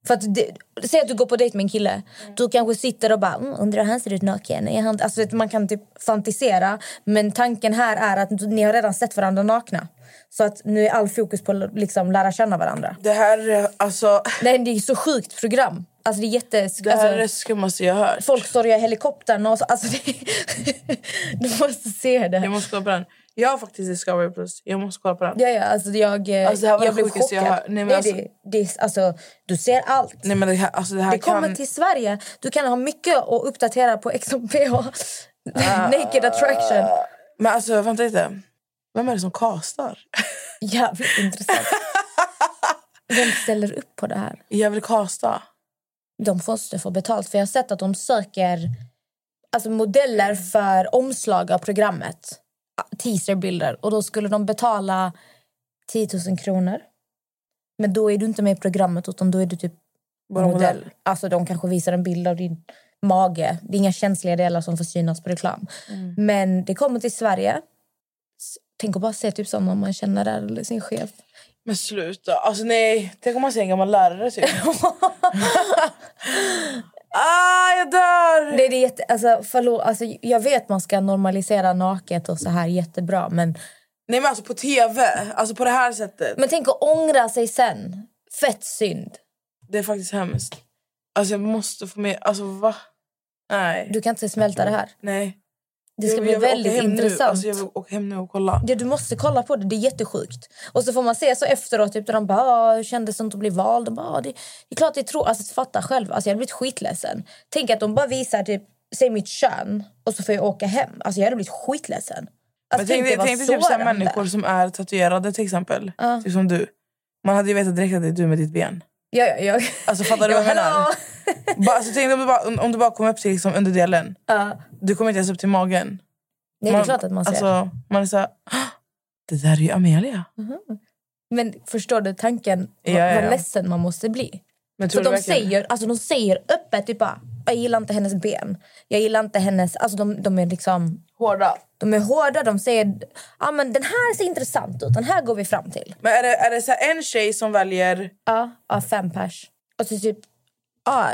C: För att det, säg att du går på dejt med en kille. Du kanske sitter och bara mm, undrar hur han ser ut naken. Är han, alltså, man kan typ fantisera. Men tanken här är att ni har redan sett varandra nakna. Så att nu är all fokus på att liksom, lära känna varandra.
B: Det här, är, alltså,
C: Nej, det är så sjukt program. Alltså, det är jätte...
B: det här är
C: alltså,
B: det skummaste jag har hört.
C: folk i helikoptern och så, alltså, det, [laughs] Du måste se det.
B: Jag måste kolla på den. Jag har faktiskt Discovery Plus. Jag måste kolla på den.
C: Ja, ja, alltså jag, eh,
B: Alltså, det här var
C: jag blev
B: sjukaste jag
C: chockad.
B: hört. Nej, men alltså-
C: det, det, är- alltså, du ser allt.
B: Nej, men det här, alltså, det här
C: det kommer
B: kan...
C: till Sverige. Du kan ha mycket att uppdatera på XMPH.
B: Ah. [laughs]
C: Naked attraction.
B: Men alltså, vänta lite. Vem är det som castar?
C: Jävligt intressant. Vem ställer upp på det här?
B: Jag vill casta.
C: De måste få betalt. För Jag har sett att de söker alltså modeller för omslag av programmet. Teaserbilder. Och Då skulle de betala 10 000 kronor. Men då är du inte med i programmet utan då är du typ
B: Bara
C: modell.
B: modell.
C: Alltså de kanske visar en bild av din mage. Det är inga känsliga delar som får synas på reklam.
B: Mm.
C: Men det kommer till Sverige. Tänk att bara se typ sådana man känner där eller sin chef.
B: Men sluta. Alltså nej. Tänk om man ser en gammal lärare typ. [laughs] ah, jag dör!
C: Det är det jätte, alltså, förlåt, alltså, jag vet man ska normalisera naket och så här jättebra. Men,
B: Nej men alltså på tv. Alltså på det här sättet.
C: men tänk att ångra sig sen. Fett synd.
B: Det är faktiskt hemskt. Alltså jag måste få med... Alltså va? Nej.
C: Du kan inte smälta det här.
B: Nej.
C: Det ska
B: Jag-
C: bli
B: jag
C: väldigt
B: Nu.
C: intressant.
B: Alltså jag vill åka hem nu och kolla.
C: Ja, du måste kolla på det, det är jättesjukt. Och så får man se så efteråt, typ, där de bara "Ah, hur kändes det att bli vald? De bara, "Ah, det, det är klart det är tro... Alltså fatta själv, alltså, jag hade blivit skitledsen. Tänk att de bara visar typ, säg mitt kön och så får jag åka hem. Alltså jag hade blivit skitledsen. Alltså,
B: tänk
C: dig
B: tänk typ så människor som är tatuerade till exempel.
C: Ja.
B: Typ som du. Man hade ju vetat direkt att det är du med ditt ben.
C: Ja, ja, ja.
B: Alltså fattar du vad jag menar? Bara, alltså, tänk om du bara, om- du bara kommer upp till liksom, underdelen.
C: Ja.
B: Du kommer inte ens upp till magen.
C: Nej, det är klart att man ser.
B: Alltså, man är såhär, "Ah, det där är ju Amelia.
C: Men förstår du tanken?
B: Ja,
C: vad,
B: ja, ja.
C: vad ledsen man måste bli.
B: Men
C: För de
B: verkligen-
C: säger, alltså de säger öppet typ bara, jag gillar inte hennes ben. Jag gillar inte hennes... Alltså de, de är liksom...
B: Hårda.
C: De är hårda, de säger ah, men den här ser intressant ut, den här går vi fram till.
B: Men är det, är det så en tjej som väljer...
C: Ja, ja fem pers. Och så typ... Ja,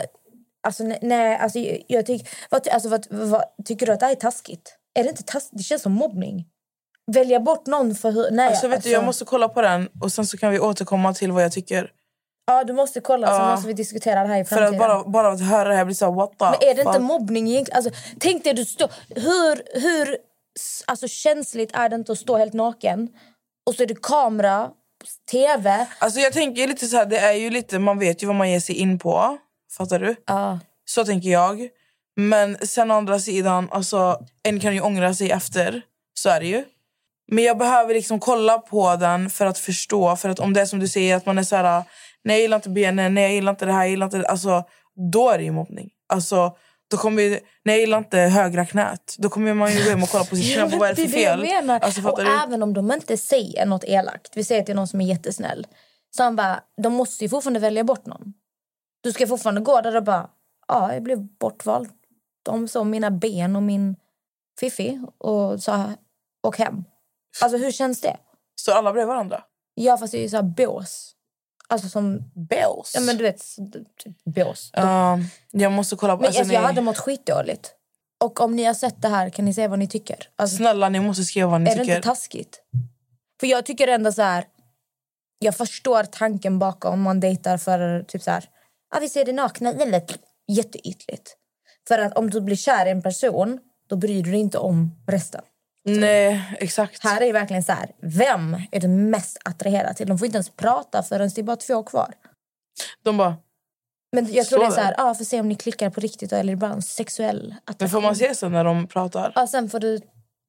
C: alltså ne- nej, alltså jag, jag tycker... Vad, alltså, vad, vad, tycker du att det är taskigt? Är det inte taskigt? Det känns som mobbning. Välja bort någon för hur... Nej,
B: Alltså, vet du, jag måste kolla på den och sen så kan vi återkomma till vad jag tycker.
C: Ja, du måste kolla så
B: Ja.
C: måste vi diskutera det här i
B: För
C: framtiden.
B: att bara, bara att höra det här blir så what the
C: Men är det inte
B: fuck?
C: mobbning egentligen? Alltså, tänk dig du står... Hur, hur alltså, känsligt är det inte att stå helt naken? Och så är det kamera, tv.
B: Alltså jag tänker lite så här, det är ju lite, man vet ju vad man ger sig in på. Fattar du?
C: Ja.
B: Så tänker jag. Men sen å andra sidan, alltså, en kan ju ångra sig efter. Så är det ju. Men jag behöver liksom kolla på den för att förstå. För att om det är som du säger, att man är så här, nej jag gillar inte benen, nej jag gillar inte det här, jag gillar inte det. Alltså, då är det ju mobbning. Alltså, då kommer ju, nej jag gillar inte högra knät. Då kommer man ju gå hem och kolla på sitt knä. på Vad är det för fel? Alltså,
C: och
B: du?
C: även om de inte säger något elakt, vi säger är någon som är jättesnäll. Så han bara, de måste ju fortfarande välja bort någon. Du ska fortfarande gå där och bara, ja jag blev bortvald. De såg mina ben och min fiffi och sa, åk hem. Alltså hur känns det?
B: Så alla bredvid varandra?
C: Ja fast det är ju så här bås. Alltså som...
B: Bås?
C: Ja men du vet, typ bås.
B: Ja, jag måste kolla på...
C: Men
B: alltså,
C: alltså, jag
B: ni-
C: hade mått skitdåligt. Och om ni har sett det här kan ni säga vad ni tycker. Alltså,
B: Snälla, ni måste skriva vad ni
C: är det
B: tycker.
C: inte taskigt? För jag tycker ändå så här... Jag förstår tanken bakom om man dejtar för typ så här... Ah, vi ser det nakna. Det lät jätteytligt. För att om du blir kär i en person, då bryr du dig inte om resten.
B: Nej, exakt.
C: Här är det verkligen så här, vem är du mest attraherad till? De får inte ens prata förrän det är bara två kvar.
B: De bara,
C: Men jag tror det är så
B: är
C: här, ah, för se om ni klickar på riktigt eller är det bara en sexuell attraktion.
B: men får man se sen när de pratar?
C: Ja, sen får du,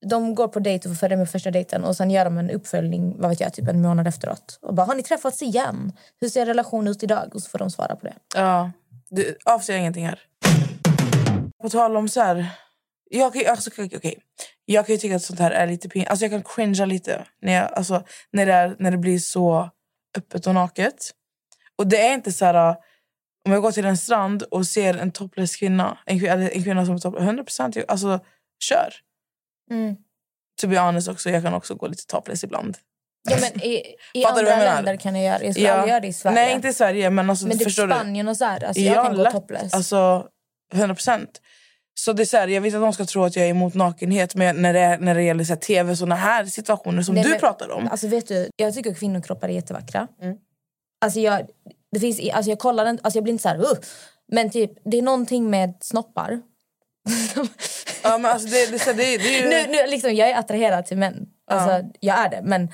C: de går på dejt och får följa med första dejten och sen gör de en uppföljning vad vet jag, typ en månad efteråt. Och bara, har ni träffats igen? Hur ser relationen ut idag? Och så får de svara på det.
B: Ja, du avser ingenting här. På tal om så här... Jag kan, alltså, okej. jag kan ju tycka att sånt här är lite pinsamt. Alltså, jag kan cringea lite när, jag, alltså, när, det är, när det blir så öppet och naket. Och det är inte så här... Om jag går till en strand och ser en topless kvinna, en, kvin- eller en kvinna som är topless, 100 procent, alltså kör.
C: Mm.
B: To be honest också, jag kan också gå lite topless ibland.
C: Ja, men I, i [laughs]
B: du
C: andra länder kan jag göra det. Jag skulle aldrig göra det i Sverige.
B: Nej, inte i Sverige. Men, alltså,
C: men typ
B: förstår du?
C: Spanien och så här. Alltså, jag kan gå
B: lätt.
C: topless.
B: Alltså, 100 procent. Så det är så här, jag vet att de ska tro att jag är emot nakenhet men när det, när det gäller så här, tv såna här situationer som
C: Nej,
B: du
C: men-
B: pratar om.
C: Alltså vet du, jag tycker kvinnokroppar är jättevackra.
B: Mm.
C: Alltså jag, det finns, alltså jag kollar den, alltså jag blir inte så här, uh, men typ det är någonting med snoppar.
B: Ja, men alltså, det, det, det, det, är ju...
C: nu, nu, liksom, jag är attraherad till män. Alltså,
B: Ja.
C: Jag är det. Men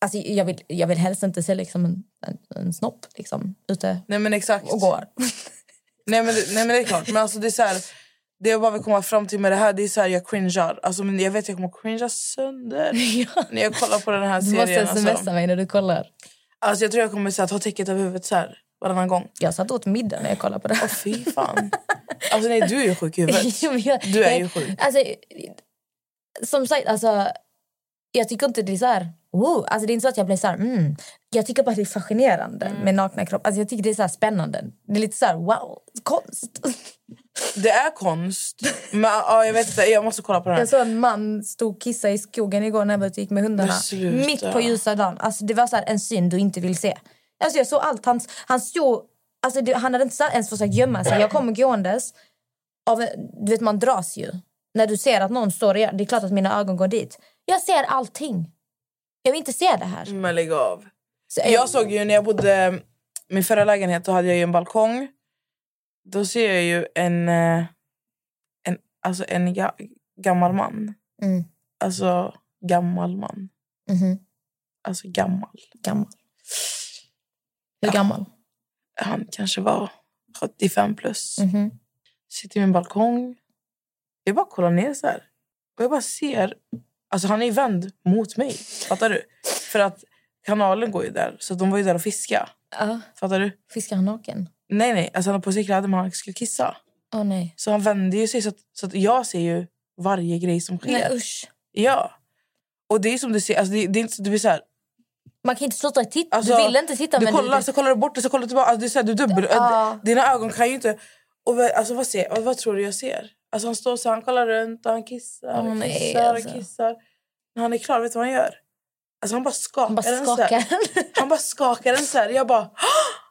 C: alltså, jag, vill, jag vill helst inte se liksom, en, en, en snopp liksom, ute
B: Nej men exakt.
C: och går.
B: Nej men, nej men det är klart. Men alltså, det är så här, det jag bara vill komma fram till med det här, det är så här, jag cringear. Alltså, men jag vet att jag kommer cringea sönder [laughs] när jag kollar på den här
C: Du måste
B: serien.
C: smsa
B: Alltså.
C: mig när du kollar.
B: Alltså, jag tror jag kommer så här, ta täcket över huvudet så här, varannan gång.
C: Jag satt åt middag när jag kollade på det.
B: Åh fy fan. Alltså nej, du är ju sjuk i huvudet. [laughs] Du är ju sjuk.
C: Alltså, som sagt, alltså, jag tycker inte det är så här... Oh, alltså det är inte så att jag blir så här... Mm. Jag tycker bara det är fascinerande
B: Mm.
C: med nakna kroppar. Alltså jag tycker det är så här spännande. Det är lite så här, wow, konst. [laughs]
B: Det är konst. Men ja, jag vet inte, jag måste kolla på den här.
C: Jag såg en man stod kissa i skogen igår när jag var ute och gick med hundarna. Mitt på ljusa dagen. Alltså det var så här en syn du inte vill se. Alltså jag såg allt. Han, han stod... Alltså det, han hade inte ens försökt gömma sig. Jag kommer gåendes. Av, du vet man dras ju. När du ser att någon står och gör- Det är klart att mina ögon går dit. Jag ser allting. Jag vill inte se det här.
B: Men lägg av.
C: Så,
B: Jag såg ju när jag bodde i min förra lägenhet, då hade jag ju en balkong. Då ser jag ju en, eh, en, alltså en ga, gammal man.
C: Mm.
B: Alltså gammal man.
C: Mhm.
B: Alltså gammal.
C: Gammal. Hur gammal?
B: Han kanske var 75 plus.
C: Mhm.
B: Sitter i min balkong. Jag bara kollar ner så här. Och jag bara ser... Alltså han är ju vänd mot mig. Fattar du? För att kanalen går ju där. Så de var ju där och fiska.
C: Ja.
B: Fattar du?
C: Fiskar han naken?
B: Nej, nej. Alltså han har på sig kläder men han skulle kissa.
C: Åh nej.
B: Så han vänder ju sig så att, så att jag ser ju varje grej som sker.
C: Nej usch.
B: Ja. Och det är som du ser, alltså det, det är inte du blir så här,
C: Man kan inte sluta titta.
B: Alltså,
C: du vill inte titta
B: du
C: men
B: kollar,
C: du,
B: så kollar du bort och så kollar du tillbaka. Alltså, det är så här, du dubbel,
C: Ja.
B: Dina ögon kan ju inte... Och, alltså, vad, ser, vad, vad tror du jag ser? Alltså, han står så han kollar runt och han kissar och
C: nej,
B: kissar
C: alltså.
B: och kissar. När han är klar, vet du vad han gör? Alltså, han bara skakar
C: han bara
B: den så här.
C: skakar.
B: Han bara skakar den så här. Jag bara...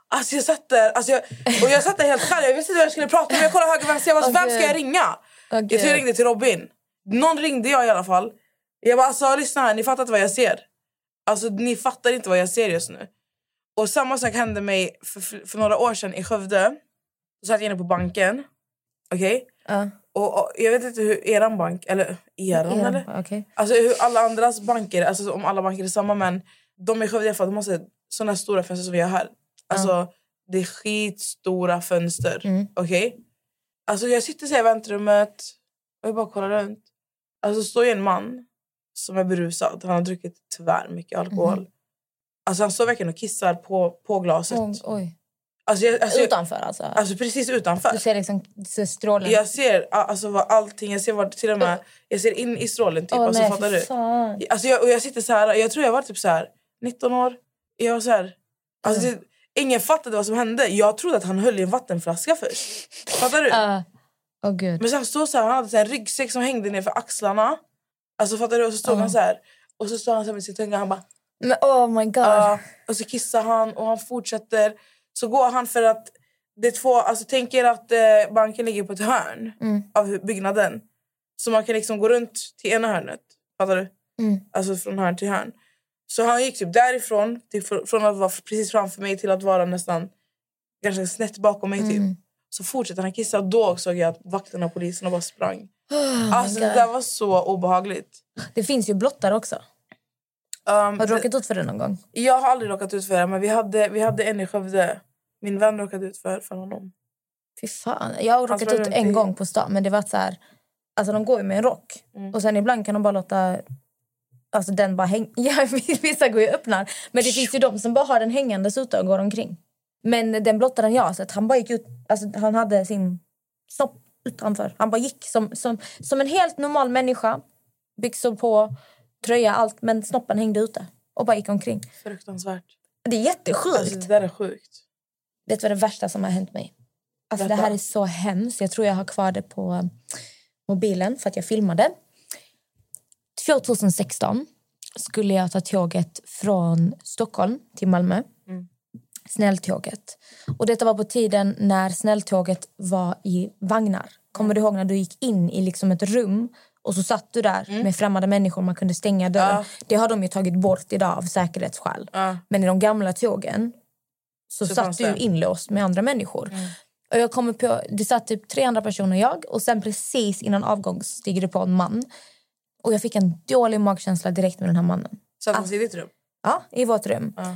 B: Alltså jag satt där, alltså jag, och jag satt där helt kall. Jag visste inte vad jag skulle prata med. Jag kollade höger vänster. Jag bara,
C: Åh,
B: vem ska jag ringa?
C: Åh,
B: Jag tror jag ringde till Robin. Någon ringde jag i alla fall. Jag bara, alltså lyssna här, ni fattar inte vad jag ser. Alltså ni fattar inte vad jag ser just nu. Och samma sak hände mig för, för, några år sedan i Skövde. Så satt jag inne på banken. Okej?
C: Ja.
B: Och, och jag vet inte hur eran bank, eller eran
C: Ja,
B: eller?
C: okej.
B: Alltså hur alla andras banker, alltså om alla banker är samma men de i Skövde alla fall, de har så- såna här stora fönster som vi har här. Alltså det är skitstora fönster.
C: Mm.
B: Okej? Alltså jag sitter så här i väntrummet och jag bara kollar runt. Alltså står ju en man som är berusad. Han har druckit tvär mycket alkohol.
C: Mhm.
B: Alltså han står verkligen och kissar på, på glaset.
C: Oj, oj.
B: Alltså, jag, alltså,
C: Utanför alltså?
B: alltså precis utanför.
C: Du ser liksom du ser strålen?
B: Jag ser alltså, vad allting, jag ser vad, till och med, jag ser in i strålen typ.
C: Åh
B: alltså,
C: nej,
B: fattar du?
C: fan.
B: Alltså jag, och jag sitter så här, jag tror jag var typ så här 19 år. Jag var så här, alltså det, ingen fattade vad som hände. Jag trodde att han höll i en vattenflaska först. Fattar du?
C: Ja. Åh gud.
B: Men sen stod så här, han hade så här en ryggsäck som hängde ner för axlarna. Alltså fattar du? Och så stod
C: Ja.
B: han så här. Och så stod han så här med sin tunga han bara
C: Men oh my god.
B: Ja, och så kissar han och han fortsätter. Så går han för att det är två, alltså tänk er att eh, banken ligger på ett hörn
C: Mm.
B: av byggnaden. Så man kan liksom gå runt till ena hörnet. Fattar du?
C: Mm.
B: Alltså från hörn till hörn. Så han gick typ därifrån, till, fr- från att vara precis framför mig till att vara nästan ganska snett bakom mig. Typ.
C: Mm.
B: Så fortsätter han kissa och då såg jag att vakterna och polisen bara sprang.
C: Oh
B: Alltså det där var så obehagligt.
C: Det finns ju blottare också.
B: Um,
C: Har du råkat ut för det någon gång?
B: Jag har aldrig råkat ut för det, men vi hade, vi hade en i Skövde. Min vän råkade ut för, för honom.
C: Fy fan. Jag har råkat ut en
B: i-
C: gång på stan. Men det var så här... Alltså de går ju med en rock.
B: Mm.
C: Och sen ibland kan de bara låta... Alltså den bara häng... [laughs] Ja, vissa går ju och öppnar. Men det finns ju de som bara har den hängandes ute och går omkring. Men den blottaren jag har sett, han bara gick ut... Alltså han hade sin snopp utanför. Han bara gick som, som, som en helt normal människa. Byxor på, tröja, allt. Men snoppen hängde ute. Och bara gick omkring.
B: Fruktansvärt.
C: Det är jättesjukt.
B: Alltså, det där är sjukt.
C: Vet du vad det värsta som har hänt mig? Alltså det här är så hemskt. Jag tror jag har kvar det på mobilen för att jag filmade. 2016 skulle jag ta tåget från Stockholm till Malmö.
B: Mm.
C: Snälltåget. Och detta var på tiden när snälltåget var i vagnar. Kommer du ihåg när du gick in i liksom ett rum och så satt du där med främmande människor man kunde stänga dörren.
B: Mm. Ja.
C: Det har de ju tagit bort idag av säkerhetsskäl.
B: Ja.
C: Men i de gamla tågen så,
B: Så
C: satt du inlåst med andra människor. Och jag kommer på, det satt typ tre andra personer jag och sen precis innan avgång stiger det på en man. Och jag fick en dålig magkänsla direkt med den här mannen.
B: Satt han sig i ditt rum?
C: Ja, i vårt rum.
B: Ja.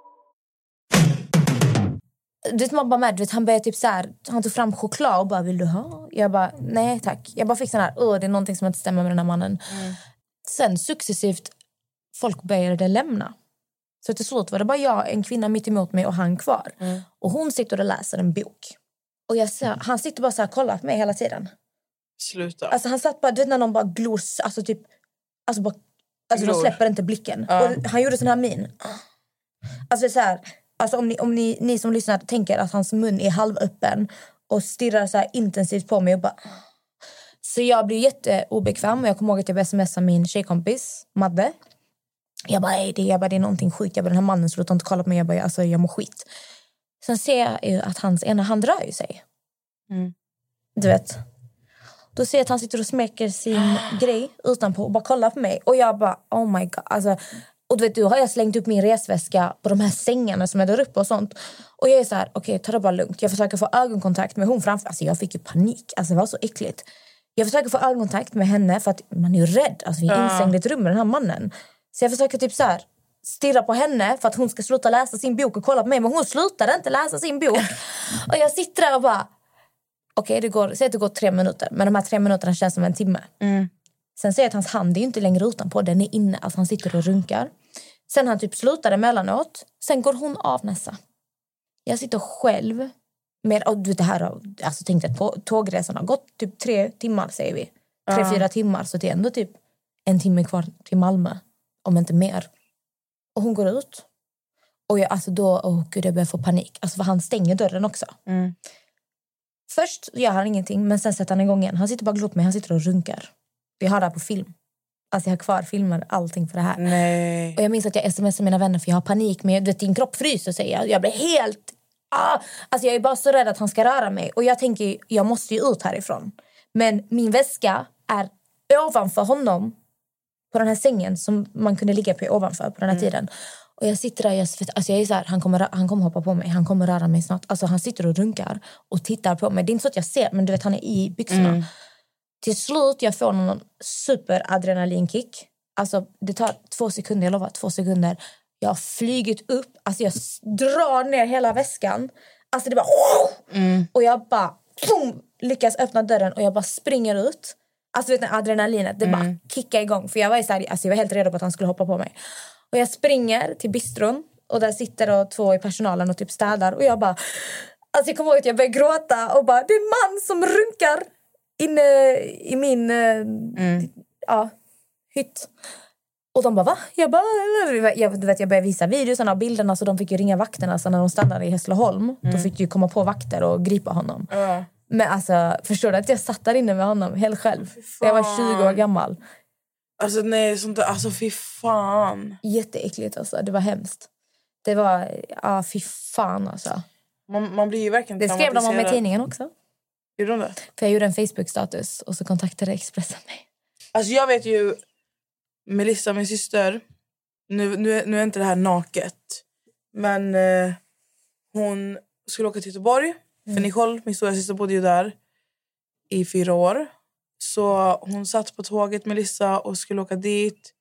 C: Du vet, man bara med, vet, han började typ så här, han tog fram choklad och bara vill du ha? Jag bara nej tack. Jag bara fick sån här, Åh, det är någonting som inte stämmer med den här mannen. Sen successivt folk började lämna. Så till slut var det bara jag, en kvinna mitt emot mig och han kvar. Och hon sitter och läser en bok. Och jag ser, han sitter bara så här kollar på mig hela tiden.
B: Sluta.
C: Alltså han satt bara, du vet när någon bara glor, alltså typ, alltså bara, alltså de släpper inte blicken.
B: Ja.
C: Och han gjorde sån här min. Alltså så här, alltså om ni, om ni, ni som lyssnar tänker att hans mun är halvöppen och stirrar så intensivt på mig och bara... Så jag blir jätteobekväm och jag kommer ihåg att jag smsade min tjejkompis Madde. Jag bara, "Ey, det, jag bara, det är någonting sjukt. Jag bara, den här mannen slutar inte kolla på mig. Jag bara, alltså, jag mår skit. Sen ser jag att hans ena hand rör sig.
B: Mm.
C: Du vet. Då ser jag att han sitter och smeker sin [gasps] grej utanpå och bara kollar på mig. Och jag bara, oh my god. Alltså, Och du vet, då har jag slängt upp min resväska på de här sängarna som är där uppe och sånt. Och jag är så här, okej ta det bara lugnt. Jag försöker få ögonkontakt med hon framför. Alltså jag fick ju panik, alltså det var så äckligt. Jag försöker få ögonkontakt med henne för att man är ju rädd. Alltså vi är instängda i ett rum med den här mannen. Så jag försöker typ så här stirra på henne för att hon ska sluta läsa sin bok och kolla på mig. Men hon slutade inte läsa sin bok. [laughs] och jag sitter där och bara... Okej, det går, säg att det går tre minuter. Men de här tre minuterna känns som en timme. Sen ser jag att hans hand är inte längre utanpå. Den är inne. Alltså han sitter och runkar. Sen han typ slutar emellanåt. Sen går hon av Nessa. Jag sitter själv. Med, och du det här, har- alltså tänk dig att tågresan har gått typ tre timmar säger vi. Tre, fyra timmar. Så det är ändå typ en timme kvar till Malmö. Om inte mer. Och hon går ut. Och jag, alltså då, åh gud jag börjar få panik. Alltså för han stänger dörren också.
B: Mm.
C: Först gör han ingenting, men sen sätter han igång igen. Han sitter bara och glor på mig, han sitter och runkar. Vi har det här på film. Alltså jag har kvar filmer, allting för det här.
B: Nej.
C: Och jag minns att jag smsade mina vänner för jag har panik. Men du vet, din kropp fryser säger jag. Jag blir helt... Ah! Alltså jag är bara så rädd att han ska röra mig. Och jag tänker, jag måste ju ut härifrån. Men min väska är ovanför honom. På den här sängen som man kunde ligga på ovanför på den här tiden. Och jag sitter där, jag, alltså jag är så här, han kommer, han kommer hoppa på mig, han kommer röra mig snart. Alltså han sitter och runkar och tittar på mig. Det är inte så att jag ser, men du vet han är i byxorna.
B: Mm.
C: Till slut jag får någon superadrenalinkick. Alltså det tar två sekunder, jag lovar, två sekunder. Jag har flygit upp, alltså jag drar ner hela väskan. Alltså det bara...
B: Mm.
C: Och jag bara boom, lyckas öppna dörren och jag bara springer ut. Alltså vet ni, adrenalinet, det bara kickar igång. För jag var, så här, alltså jag var helt redo på att han skulle hoppa på mig. Och jag springer till bistron och där sitter då två i personalen och typ städar. Och jag bara... Alltså jag kommer ihåg att jag började gråta och bara det är en man som runkar inne i min eh, ja, hytt. Och de bara va? Jag bara... Jag, du vet, jag började visa videorna och bilderna så de fick ju ringa vakterna. Så när de stannade i Hässleholm då fick ju komma på vakter och gripa honom.
B: Ja.
C: Men alltså, förstår du att jag satt där inne med honom helt själv? Jag var 20 år gammal.
B: Alltså nej, sånt där, alltså fy fan.
C: Jätteäckligt alltså, det var hemskt. Det var, ja fy fan alltså.
B: Man, man blir ju verkligen
C: Det skrev de om i tidningen också.
B: Gjorde de det?
C: För jag gjorde en Facebook-status och så kontaktade Expressen mig.
B: Alltså jag vet ju, Melissa, min syster, nu, nu, är- nu är inte det här naket, men eh, hon skulle åka till Göteborg. För Nicole, min stora syster, bodde ju där i fyra år. Så hon satt på tåget, Melissa, och skulle åka dit.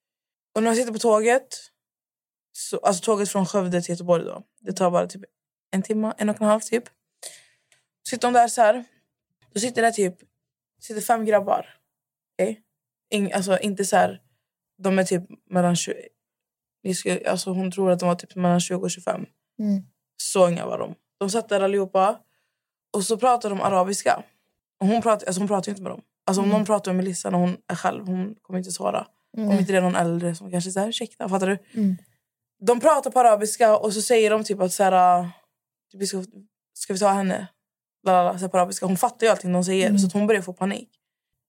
B: Och när hon sitter på tåget, så, alltså tåget från Skövde till Göteborg då, det tar bara typ en timme, en och en halv typ. Sitter hon där så här, då sitter det typ sitter fem grabbar. Okej? Ing, alltså inte så här, de är typ mellan 20, vi ska, alltså hon tror att de var typ mellan 20 och 25.
C: Mm.
B: Så unga var de. De satt där allihopa och så pratade de arabiska. Och hon pratade, alltså hon pratade inte med dem. Alltså om någon pratar med Melissa när hon är själv, hon kommer inte svara. Om inte det är någon äldre som kanske säger ursäkta, fattar du?
C: Mm.
B: De pratar på arabiska och så säger de typ att så här, ska, ska vi ta henne? Lalala, så på arabiska. Hon fattar ju allting de säger så att hon börjar få panik.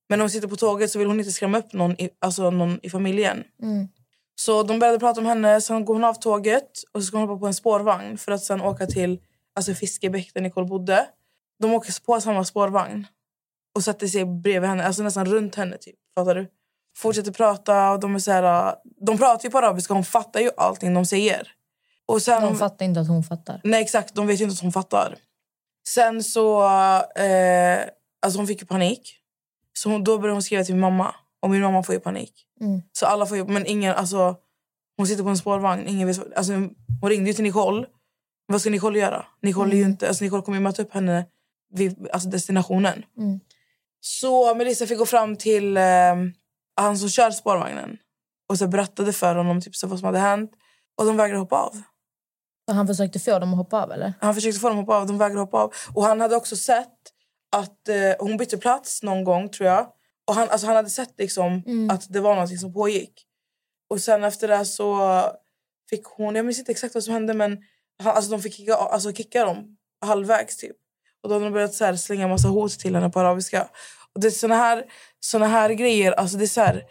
B: Men när hon sitter på tåget så vill hon inte skrämma upp någon i, alltså någon i familjen.
C: Mm.
B: Så de började prata om henne, sen går hon av tåget och så ska hon hoppa på en spårvagn för att sen åka till alltså Fiskebäck där Nicole bodde. De åker på samma spårvagn och sätter sig bredvid henne, alltså nästan runt henne. typ. Fattar du? Fortsätter prata och de är så här, de pratar ju på arabiska, hon fattar ju allting de säger. Och sen,
C: De fattar inte att hon fattar.
B: Nej exakt, de vet ju inte att hon fattar. Sen så, eh, alltså hon fick ju panik. Så hon, då började hon skriva till min mamma. Och min mamma får ju panik.
C: Mm.
B: Så alla får ju, men ingen, alltså hon sitter på en spårvagn. Ingen vet, alltså, hon ringde ju till Nicole. Vad ska Nicole göra? Nicole, inte, alltså, Nicole kommer ju möta upp henne vid alltså, destinationen.
C: Mm.
B: Så Melissa fick gå fram till eh, han som kör spårvagnen. Och så berättade för honom typ, så vad som hade hänt. Och de vägrade hoppa av.
C: Och han försökte få dem att hoppa av eller?
B: Han försökte få dem att hoppa av, de vägrade hoppa av. Och han hade också sett att eh, hon bytte plats någon gång tror jag. Och han, alltså, han hade sett liksom att det var någonting som pågick. Och sen efter det så fick hon, jag minns inte exakt vad som hände men han, alltså, de fick kicka, alltså, kicka dem halvvägs typ. Och då hade de börjat så här, slänga massa hot till henne på arabiska. Och det är såna här, såna här grejer, alltså det är så här,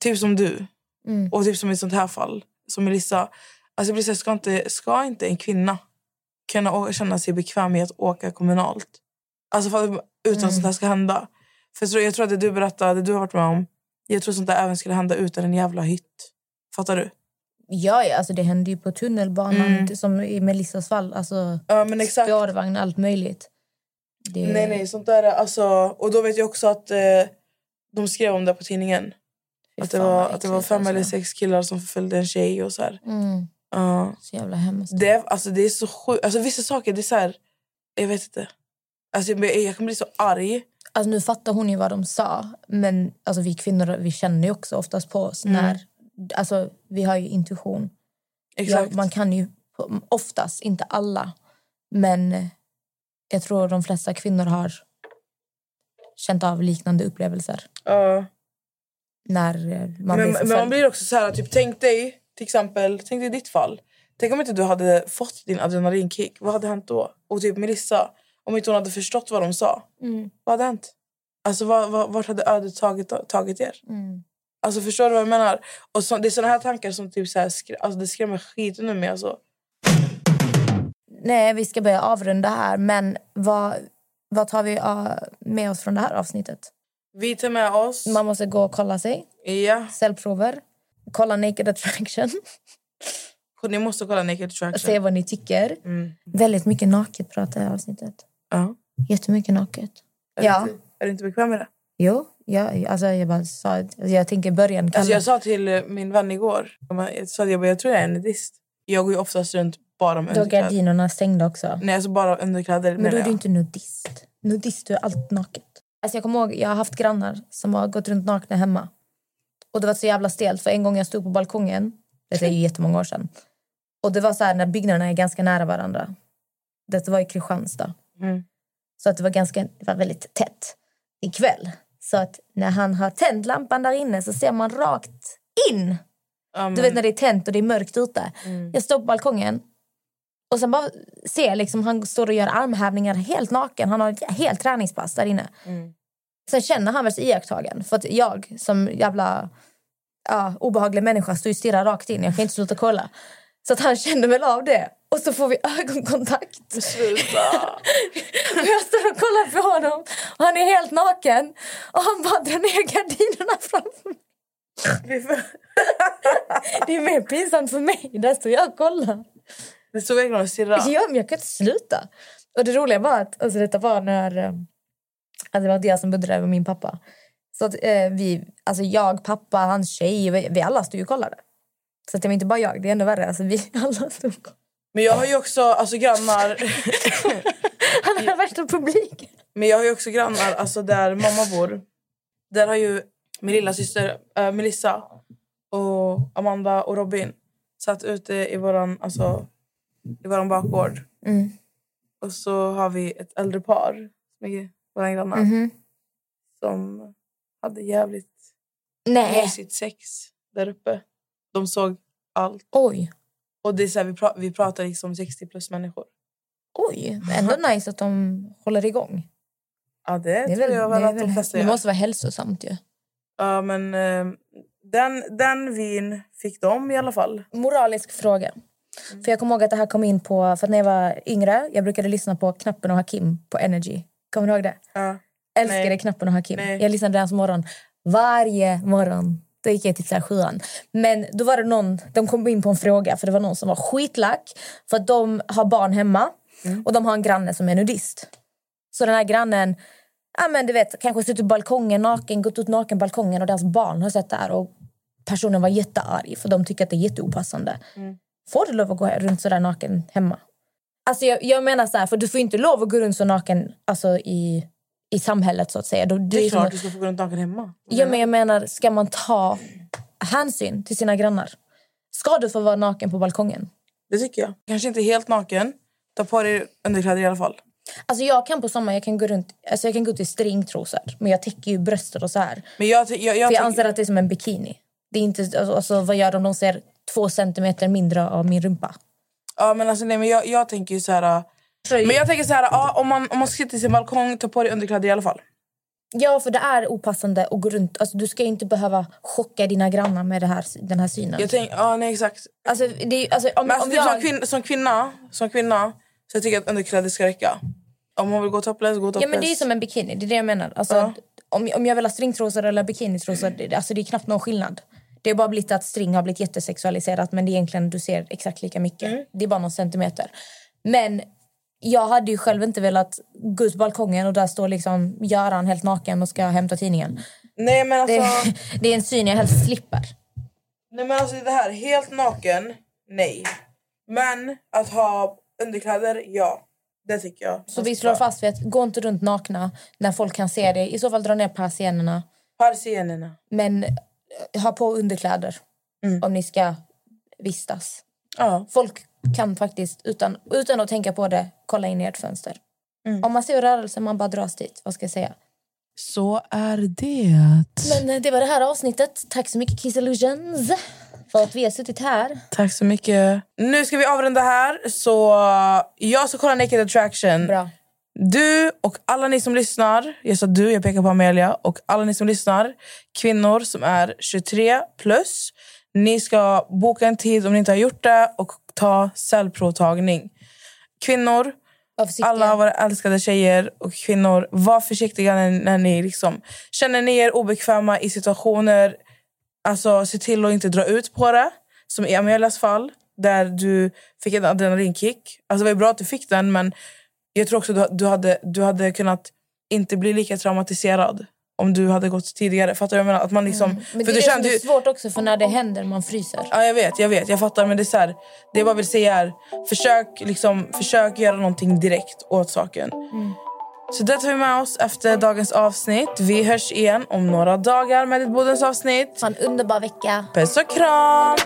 B: typ som du.
C: Mm.
B: Och typ som i ett sånt här fall, som Melissa. Alltså Melissa, ska inte, ska inte en kvinna kunna känna sig bekväm med att åka kommunalt? Alltså för, utan att sånt här ska hända. För tror, jag tror att det du berättade, det du har varit med om, jag tror sånt där även skulle hända utan en jävla hytt. Fattar du?
C: Ja, ja, alltså det hände ju på tunnelbanan, som i Melissas fall. Alltså,
B: Ja, men exakt.
C: spårvagn, allt möjligt. Det,
B: Nej, nej, sånt där. är- Alltså, och då vet jag också att eh, de skrev om det på tidningen. Att det, var, att det var fem eller
C: alltså.
B: sex killar som förföljde en tjej och så här.
C: Mm,
B: Ja.
C: så jävla hemskt.
B: det, alltså, det är så sjukt. Alltså, vissa saker, det är så här... Jag vet inte. Alltså, jag, jag kan bli så arg.
C: Alltså, nu fattar hon ju vad de sa, men alltså, vi kvinnor vi känner ju också oftast på oss
B: Mm.
C: när... Alltså, vi har ju intuition. Ja,
B: Exakt.
C: man kan ju oftast, inte alla, men jag tror de flesta kvinnor har känt av liknande upplevelser
B: Ja.
C: när man
B: men,
C: blir
B: men
C: förföljd.
B: man blir också så här, typ, tänk dig, till exempel, tänk dig i ditt fall. Tänk om inte du hade fått din adrenalinkick. Vad hade hänt då? Och typ Melissa, om inte hon hade förstått vad de sa.
C: Mm.
B: Vad hade hänt? Alltså vad, vad, vart hade ödet tagit, tagit er?
C: Mm.
B: Alltså förstår du vad jag menar? Och så, det är såna här tankar som typ så här, skrä, alltså, det skrämmer skiten ur mig. Alltså.
C: Nej, vi ska börja avrunda här, men vad, vad tar vi ah, med oss från det här avsnittet?
B: Vi tar med oss...
C: Man måste gå och kolla sig,
B: Ja,
C: cellprover, kolla Naked Attraction,
B: ni måste kolla Naked Attraction.
C: se vad ni tycker.
B: Mm.
C: Väldigt mycket naket pratar jag i avsnittet.
B: Ja.
C: Jättemycket naket.
B: Är,
C: Ja.
B: du inte, är du inte bekväm med det?
C: Jo, ja, alltså jag bara sa... Alltså jag tänker början...
B: Alltså
C: kalla-
B: jag sa till eh, min vän igår, jag, sa, jag, bara, jag tror jag är nudist. Jag går ju oftast runt bara med
C: Då är
B: underkläder.
C: gardinerna stängda också.
B: Nej, alltså bara underkläder.
C: Men då är du inte nudist. Nudist, du är allt naket. Alltså jag kommer ihåg, jag har haft grannar som har gått runt nakna hemma. Och det var så jävla stelt, för en gång jag stod på balkongen, det är ju jättemånga år sedan. Och det var så här när byggnaderna är ganska nära varandra. Det var i Kristianstad.
B: Mm.
C: Så att det var ganska, det var väldigt tätt ikväll. Så att när han har tänt lampan där inne så ser man rakt in.
B: Ja, men,
C: Du vet när det är tänt och det är mörkt ute.
B: Mm.
C: Jag står på balkongen och sen bara ser jag liksom han står och gör armhävningar helt naken. Han har ett helt träningspass där inne.
B: Mm.
C: Sen känner han väl sig iakttagen. För att jag som jävla ja, obehaglig människa står och stirrar rakt in. Jag kan inte sluta kolla. Så att han känner väl av det. Och så får vi [laughs] ögonkontakt.
B: Sluta!
C: Och [laughs] jag står och kollar på honom och han är helt naken. Och han bara drar ner gardinerna framför mig. [laughs] Det är mer pinsamt för mig. Där står jag och kollar.
B: det stod verkligen och stirrade.
C: Ja, men jag kan inte sluta. Och det roliga var att alltså detta var när... eh, Alltså det var jag som bodde där, var min pappa. Så att eh, vi, alltså jag, pappa, hans tjej, vi, vi alla stod och kollade. Så att det var inte bara jag, det är ännu värre. Alltså vi [laughs] alla stod och kollade.
B: Men jag har ju också alltså, grannar... [laughs]
C: Han är värsta publiken.
B: Men jag har ju också grannar alltså, där mamma bor. Där har ju min lilla syster äh, Melissa och Amanda och Robin satt ute i våran, alltså, i våran bakgård.
C: Mm.
B: Och så har vi ett äldre par som är våra grannar
C: Mhm.
B: som hade jävligt
C: Nej.
B: mysigt sex där uppe. De såg allt.
C: Oj.
B: Och det är så här, vi, pra- vi pratar liksom 60 plus människor.
C: Oj, ändå nice att de håller igång.
B: Ja, det,
C: Det, är väl,
B: jag
C: det,
B: väl
C: är
B: att de flesta
C: det
B: gör.
C: måste vara hälsosamt ju.
B: Ja, men eh, den, den vin fick de i alla fall.
C: Moralisk fråga. För Jag kommer ihåg att det här kom in på... För när jag var yngre jag brukade lyssna på Knappen och Hakim på Energy. Kommer du ihåg det?
B: Ja.
C: Älskade
B: Nej.
C: Knappen och Hakim.
B: Nej.
C: Jag lyssnade deras morgon. Varje morgon. Då gick jag till så här sjuan. Men då var det någon, de kom in på en fråga för det var någon som var skitlack. För att de har barn hemma och de har en granne som är nudist. Så den här grannen, ja men du vet, kanske suttit på balkongen naken, gått ut naken på balkongen och deras barn har sett det här. Och personen var jättearg för de tycker att det är jätteopassande. Får du lov att gå runt så där naken hemma? Alltså jag, jag menar så här, för du får inte lov att gå runt så naken alltså i, i samhället så att säga. Då,
B: Det är klart du ska få gå runt naken hemma.
C: Ja, men jag menar, ska man ta hänsyn till sina grannar? Ska du få vara naken på balkongen?
B: Det tycker jag. Kanske inte helt naken. Ta på dig underkläder i alla fall.
C: Alltså jag kan på sommaren jag kan gå runt alltså jag kan gå ut i stringtrosor, men jag täcker ju bröstet och så här.
B: Men jag, jag, jag,
C: För jag anser att det är som en bikini. Det är inte, alltså, alltså, vad gör de de ser två centimeter mindre av min rumpa?
B: Ja, men alltså, nej, men jag, jag tänker ju så här... äh, Men jag tänker så här, ja, om man, om man sitter i sin balkong, ta på dig underkläder i alla fall.
C: Ja, för det är opassande att gå runt. Alltså, du ska inte behöva chocka dina grannar med det här, den här synen.
B: Jag tänker, ja, nej exakt.
C: Alltså, det, alltså, om,
B: alltså,
C: om
B: typ
C: jag...
B: som, kvin, som, kvinna, som kvinna så jag tycker jag att underkläder ska räcka. Om man vill gå topless, gå topless.
C: Ja, men det är som en bikini. Det är det jag menar. Alltså,
B: Ja.
C: om, om jag vill ha stringtrosor eller bikinitrosor, alltså, det är knappt någon skillnad. Det är bara blivit att string har blivit jättesexualiserat men det är egentligen du ser exakt lika mycket. Det är bara någon centimeter. Men jag hade ju själv inte velat gå ut på balkongen och där står liksom Göran helt naken och ska hämta tidningen.
B: Nej men alltså,
C: Det, [laughs] det är en syn jag helst slipper.
B: nej, men alltså det här, helt naken, nej. Men att ha underkläder, ja. Det tycker jag.
C: Så vi slår fast vid att gå inte runt nakna när folk kan se det. I så fall dra ner persiennerna.
B: Persiennerna.
C: Men ha på underkläder om ni ska vistas.
B: Ja.
C: Folk kan faktiskt utan, utan att tänka på det kolla in i ert fönster. Om man ser rörelse man bara dras dit. Vad ska jag säga?
B: Så är det.
C: Men eh, det var det här avsnittet. Tack så mycket Kiss Illusions för att vi har suttit här.
B: Tack så mycket. Nu ska vi avrunda här. Så jag ska kolla Naked Attraction.
C: Bra.
B: Du och alla ni som lyssnar, jag sa du, jag pekar på Amelia, och alla ni som lyssnar, kvinnor som är 23 plus, ni ska boka en tid om ni inte har gjort det och ta cellprovtagning. Kvinnor, alla våra älskade tjejer och kvinnor, var försiktiga när, när ni liksom känner ni er obekväma i situationer. Alltså se till att inte dra ut på det, som i Amelias fall, där du fick en adrenalinkick. Alltså det var bra att du fick den, men jag tror också du, du, hade, du hade kunnat inte bli lika traumatiserad om du hade gått tidigare. Fattar du jag menar? Att man liksom,
C: Men
B: för
C: det
B: du
C: är det som
B: kände
C: är
B: ju,
C: svårt också för när det händer man fryser.
B: Ja, jag vet, jag vet. Jag fattar. Men det är så här, det jag bara vill säga är, försök, liksom, försök göra någonting direkt åt saken. Så det tar vi med oss efter dagens avsnitt. Vi hörs igen om några dagar med ett Bodens avsnitt.
C: Ha en underbar vecka.
B: Puss och kram!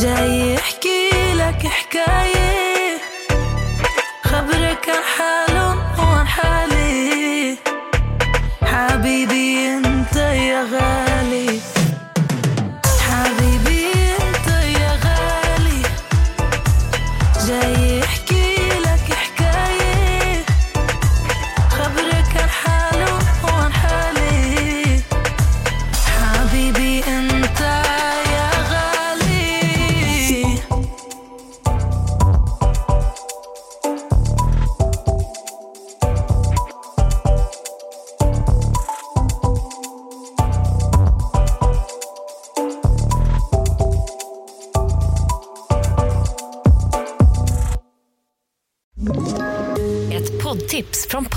G: جاي احكي لك حكاية.